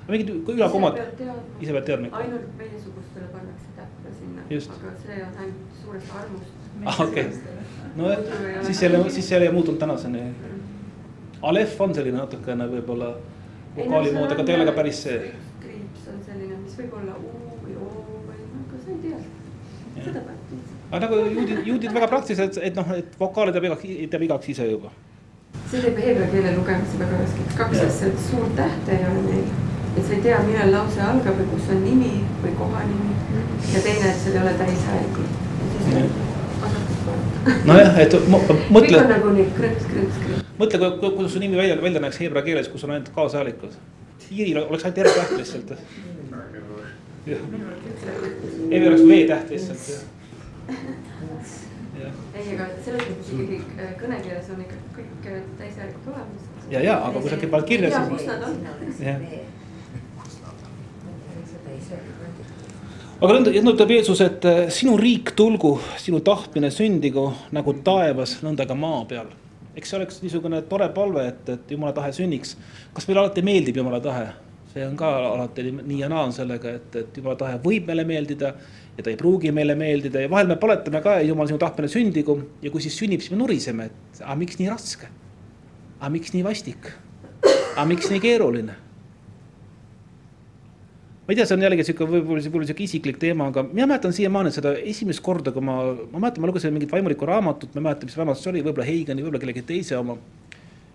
[SPEAKER 3] mingid ülakomad, ise pead teadma ikka.
[SPEAKER 7] ainult meiesugustele pannakse täppe sinna, aga see on ainult suurest armust.
[SPEAKER 3] ah okei okay., no siis jälle, siis jälle ei muutunud tänaseni. Alef on selline natukene võib-olla vokaali moodi, aga ta ei ole ka päris see.
[SPEAKER 7] kriips on selline, mis võib olla U või O või noh, kas sa ei tea, seda peab.
[SPEAKER 3] aga nagu juudid, juudid väga praktiliselt, et noh, et vokaale teab igaks, teab igaks ise juba
[SPEAKER 7] see teeb heebrea keele lugemise väga raskeks, kaks asja, et suurt tähte ei ole neil. et sa ei tea, millal lause algab või kus on nimi või kohanimi. ja teine, et seal ei ole täishäälikult.
[SPEAKER 3] nojah, et mõtle.
[SPEAKER 7] nagu nii krõts, krõts, krõts.
[SPEAKER 3] mõtle, kuidas su nimi välja, välja näeks heebrea keeles, kus on ainult kaashäälikud. Iiril oleks ainult R-täht lihtsalt. Eevi oleks V-täht lihtsalt
[SPEAKER 7] ei, aga selles mõttes ikkagi äh, kõnekeeles on ikka kõik äh, täishäälikud olemas.
[SPEAKER 3] ja, ja aga kui sa paned kirja,
[SPEAKER 7] siis. kus nad on.
[SPEAKER 3] aga nõnda, nõnda ütleb Jeesus, et äh, sinu riik tulgu, sinu tahtmine sündigu nagu taevas, nõnda ka maa peal. eks see oleks niisugune tore palve, et, et jumala tahe sünniks. kas meile alati meeldib jumala tahe? see on ka alati nii ja naa on sellega, et, et jumala tahe võib meile meeldida ja ta ei pruugi meile meeldida ja vahel me paletame ka, jumal, sinu tahtmine sündigu ja kui siis sünnib, siis me nuriseme, et aga miks nii raske? aga miks nii vastik? aga miks nii keeruline? ma ei tea, see on jällegi sihuke võib-olla võib sihuke isiklik teema, aga mina mäletan siiamaani seda esimest korda, kui ma, ma mäletan, ma lugesin mingit vaimulikku raamatut, ma ei mäleta, mis raamat see oli, võib-olla Heigani, võib-olla kellegi teise oma.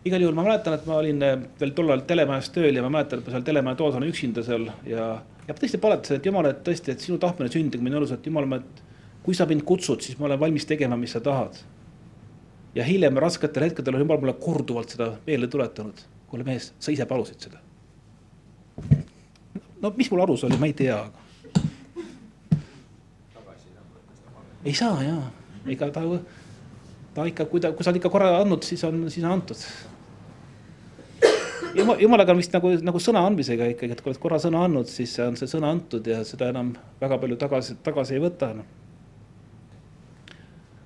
[SPEAKER 3] Igal juhul ma mäletan, et ma olin veel tollal telemajas tööl ja ma mäletan, et ma seal telemaja toas olen üksinda seal ja ja tõesti paletasin, et jumal, et tõesti, et sinu tahtmine sündigu minu elus, et jumal, ma, et kui sa mind kutsud, siis ma olen valmis tegema, mis sa tahad. ja hiljem rasketel hetkedel on jumal mulle korduvalt seda meelde tuletanud. kuule mees, sa ise palusid seda. no mis mul arus oli, ma ei tea, ei saa jaa, ega ta, ta ikka, kui ta, kui sa oled ikka korra andnud, siis on, siis on antud jumal, jumalaga vist nagu, nagu sõna andmisega ikkagi, et kui oled korra sõna andnud, siis on see sõna antud ja seda enam väga palju tagasi, tagasi ei võta no..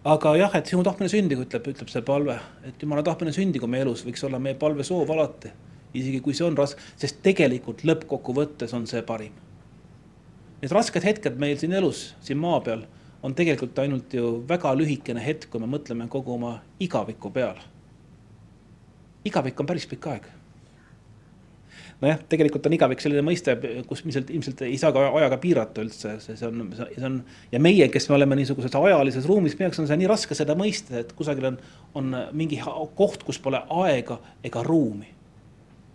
[SPEAKER 3] aga jah, et sinu tahtmine sündigu, ütleb, ütleb see palve, et jumala tahtmine sündigu meie elus, võiks olla meie palvesoov alati. isegi kui see on raske, sest tegelikult lõppkokkuvõttes on see parim. Need rasked hetked meil siin elus, siin maa peal, on tegelikult ainult ju väga lühikene hetk, kui me mõtleme kogu oma igaviku peale. igavik on päris pikk aeg nojah, tegelikult on igavik selline mõiste, kus ilmselt, ilmselt ei saa ka ajaga piirata üldse, see, on, see on. ja meie, kes me oleme niisuguses ajalises ruumis, meie jaoks on see nii raske seda mõista, et kusagil on, on mingi koht, kus pole aega ega ruumi.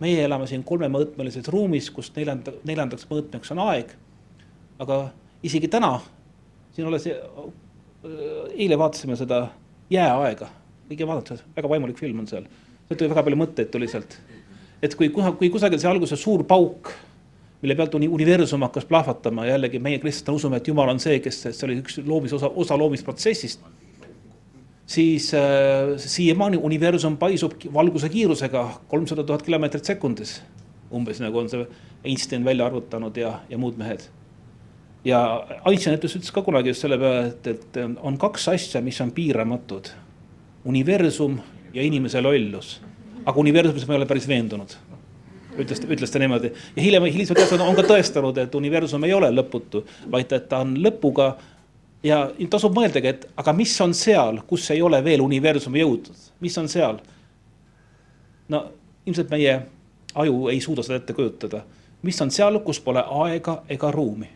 [SPEAKER 3] meie elame siin kolmemõõtmelises ruumis, kus neljanda, neljandaks mõõtmeks on aeg. aga isegi täna, siin olles, eile vaatasime seda jääaega, kõige vaadata, väga vaimulik film on seal, sealt tuli väga palju mõtteid tuli sealt et kui, kui kusagil sai alguse suur pauk, mille pealt universum hakkas plahvatama, jällegi meie kristlased usume, et Jumal on see, kes, see oli üks loomisosa, osa loomisprotsessist. siis äh, siiamaani universum paisub valguse kiirusega kolmsada tuhat kilomeetrit sekundis. umbes nagu on see Einstein välja arvutanud ja, ja muud mehed. ja Einstein ütles, ütles ka kunagi just selle peale, et, et on kaks asja, mis on piiramatud. universum ja inimese lollus aga universumis ma ei ole päris veendunud. ütles, ütles ta niimoodi ja hiljem, hilised teadlased on ka tõestanud, et universum ei ole lõputu, vaid et ta on lõpuga. ja tasub mõeldagi, et aga mis on seal, kus ei ole veel universumi jõudnud, mis on seal? no ilmselt meie aju ei suuda seda ette kujutada, mis on seal, kus pole aega ega ruumi.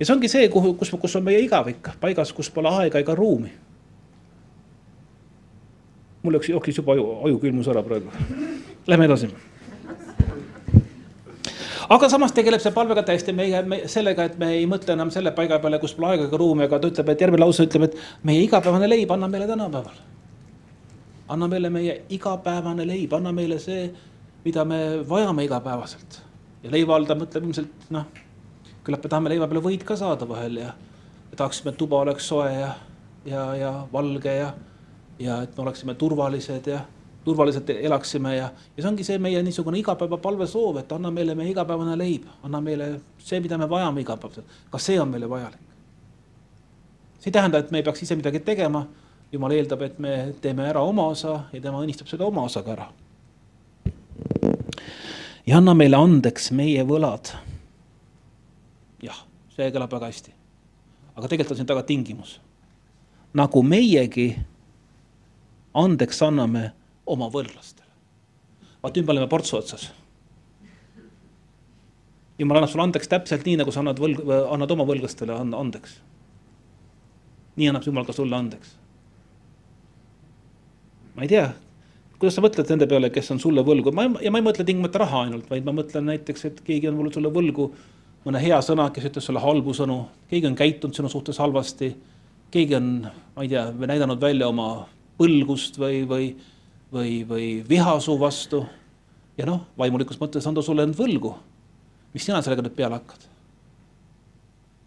[SPEAKER 3] ja see ongi see, kuhu, kus, kus on meie igavik, paigas, kus pole aega ega ruumi. Mul läks, jooksis juba aju, aju külmus ära praegu. Lähme edasi aga samas tegeleb see palvega täiesti meie me, sellega, et me ei mõtle enam selle paiga peale, kus pole aega ega ruumi, aga ta ütleb, et järgmine lause ütleb, et meie igapäevane leib anna meile tänapäeval. anna meile meie igapäevane leib, anna meile see, mida me vajame igapäevaselt. ja leiva all ta mõtleb ilmselt noh, küllap me tahame leiva peale võid ka saada vahel ja, ja tahaksime, et tuba oleks soe ja, ja, ja valge ja, ja et me oleksime turvalised ja turvaliselt elaksime ja, ja see ongi see meie niisugune igapäevapalve soov, et anna meile meie igapäevane leib, anna meile see, mida me vajame igapäevaselt. ka see on meile vajalik. see ei tähenda, et me ei peaks ise midagi tegema. jumal eeldab, et me teeme ära oma osa ja tema õnnistab seda oma osaga ära. ja anna meile andeks meie võlad. jah, see kõlab väga hästi. aga tegelikult on siin taga tingimus. nagu meiegi andeks anname oma võlglastele. vaat nüüd me oleme portsu otsas. jumal annab sulle andeks täpselt nii, nagu sa annad võlg, annad oma võlglastele andeks. nii annab Jumal ka sulle andeks. ma ei tea, kuidas sa mõtled nende peale, kes on sulle võlgu, ma ja ma ei mõtle tingimata raha ainult, vaid ma mõtlen näiteks, et keegi on sulle võlgu mõne hea sõna, kes ütles sulle halbu sõnu, keegi on käitunud sinu suhtes halvasti, keegi on, ma ei tea, näidanud välja oma põlgust või, või või, või viha su vastu. ja noh, vaimulikus mõttes on ta sulle nüüd võlgu. mis sina sellega nüüd peale hakkad?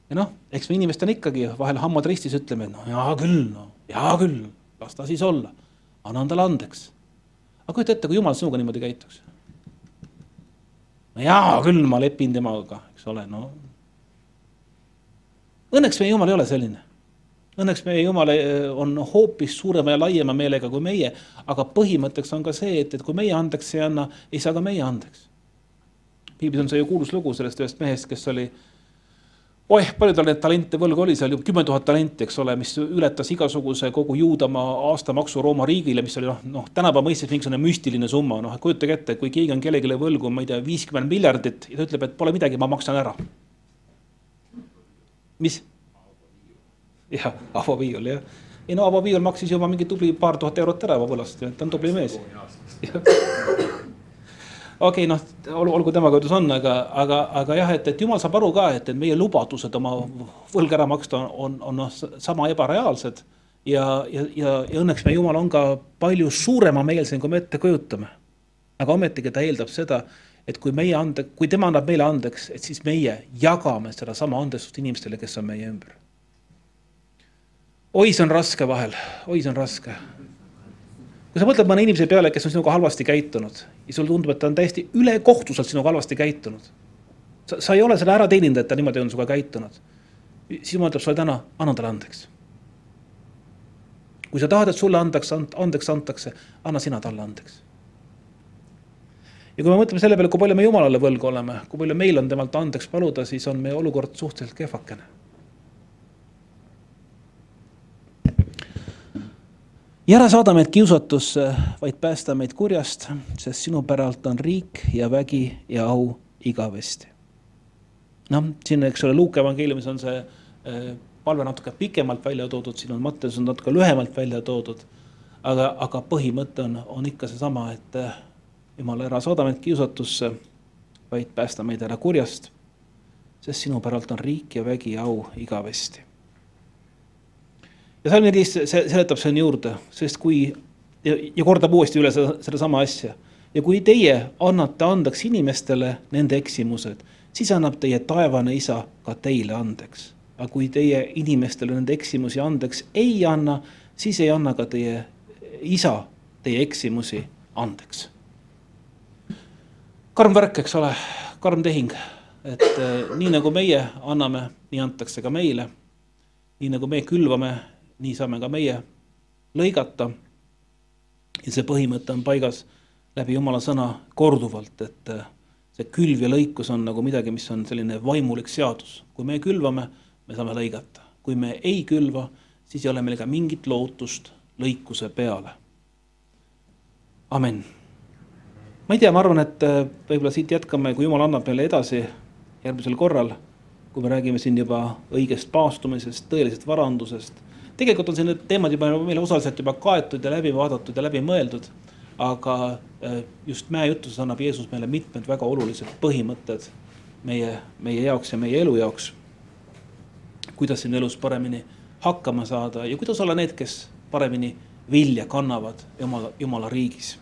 [SPEAKER 3] ja noh, eks me inimestena ikkagi vahel hammad ristis ütleme, et no hea küll, no hea küll, las ta siis olla, annan talle andeks. aga kujuta ette, kui jumal sinuga niimoodi käituks. no hea küll, ma lepin temaga, eks ole, no. Õnneks meie jumal ei ole selline Õnneks meie Jumal eh, on hoopis suurema ja laiema meelega kui meie, aga põhimõtteks on ka see, et, et kui meie andeks ei anna, ei saa ka meie andeks. piiblis on see ju kuulus lugu sellest ühest mehest, kes oli, oih, palju tal neid talente võlgu oli seal, kümme tuhat talenti, eks ole, mis ületas igasuguse kogu Juudamaa aastamaksu Rooma riigile, mis oli noh, noh, tänapäeva mõistes mingisugune müstiline summa, noh, kujutage ette, kui keegi on kellelegi võlgu, ma ei tea, viiskümmend miljardit ja ta ütleb, et pole midagi, ma maksan ära. mis? Jah, Avo Viiul jah. ei no Avo Viiul maksis juba mingi tubli paar tuhat eurot ära oma võlast, ta on tubli mees. okei noh, olgu temaga kuidas on, aga, aga, aga jah, et, et jumal saab aru ka, et, et meie lubadused oma võlg ära maksta on, on, on noh, sama ebareaalsed. ja, ja, ja, ja õnneks meie jumal on ka palju suuremameelsem, kui me ette kujutame. aga ometigi ta eeldab seda, et kui meie ande, kui tema annab meile andeks, et siis meie jagame sedasama andestust inimestele, kes on meie ümber oi, see on raske vahel, oi, see on raske. kui sa mõtled mõne inimese peale, kes on sinuga halvasti käitunud ja sulle tundub, et ta on täiesti ülekohtuselt sinuga halvasti käitunud. sa, sa ei ole seda ära teeninud, et ta niimoodi on sinuga käitunud. siis jumal ütleb sulle täna, anna talle andeks. kui sa tahad, et sulle andaks, andeks antakse, anna sina talle andeks. ja kui me mõtleme selle peale, kui palju me Jumalale võlgu oleme, kui palju meil on temalt andeks paluda, siis on meie olukord suhteliselt kehvakene ja ära saada meid kiusatusse, vaid päästa meid kurjast, sest sinu päralt on riik ja vägi ja au igavesti. noh, siin, eks ole, Luuke evangeeliumis on see äh, palve natuke pikemalt välja toodud, siin on Matteus on natuke lühemalt välja toodud. aga, aga põhimõte on, on ikka seesama, et äh, jumal, ära saada meid kiusatusse, vaid päästa meid ära kurjast. sest sinu päralt on riik ja vägi ja au igavesti ja salm neliteist seletab sinna juurde, sest kui ja, ja kordab uuesti üle seda, sedasama asja. ja kui teie annate andeks inimestele nende eksimused, siis annab teie taevane isa ka teile andeks. aga kui teie inimestele nende eksimusi andeks ei anna, siis ei anna ka teie isa teie eksimusi andeks. karm värk, eks ole, karm tehing, et äh, nii nagu meie anname, nii antakse ka meile. nii nagu me külvame nii saame ka meie lõigata. ja see põhimõte on paigas läbi jumala sõna korduvalt, et äh, see külv ja lõikus on nagu midagi, mis on selline vaimulik seadus. kui me külvame, me saame lõigata, kui me ei külva, siis ei ole meil ka mingit lootust lõikuse peale. amin ma ei tea, ma arvan, et äh, võib-olla siit jätkame, kui jumal annab meile edasi järgmisel korral, kui me räägime siin juba õigest paastumisest, tõelisest varandusest. Tegelikult on siin need teemad juba meil osaliselt juba kaetud ja läbi vaadatud ja läbi mõeldud. aga äh, just mäejutuses annab Jeesus meile mitmed väga olulised põhimõtted meie, meie jaoks ja meie elu jaoks. kuidas siin elus paremini hakkama saada ja kuidas olla need, kes paremini vilja kannavad Jumala, Jumala riigis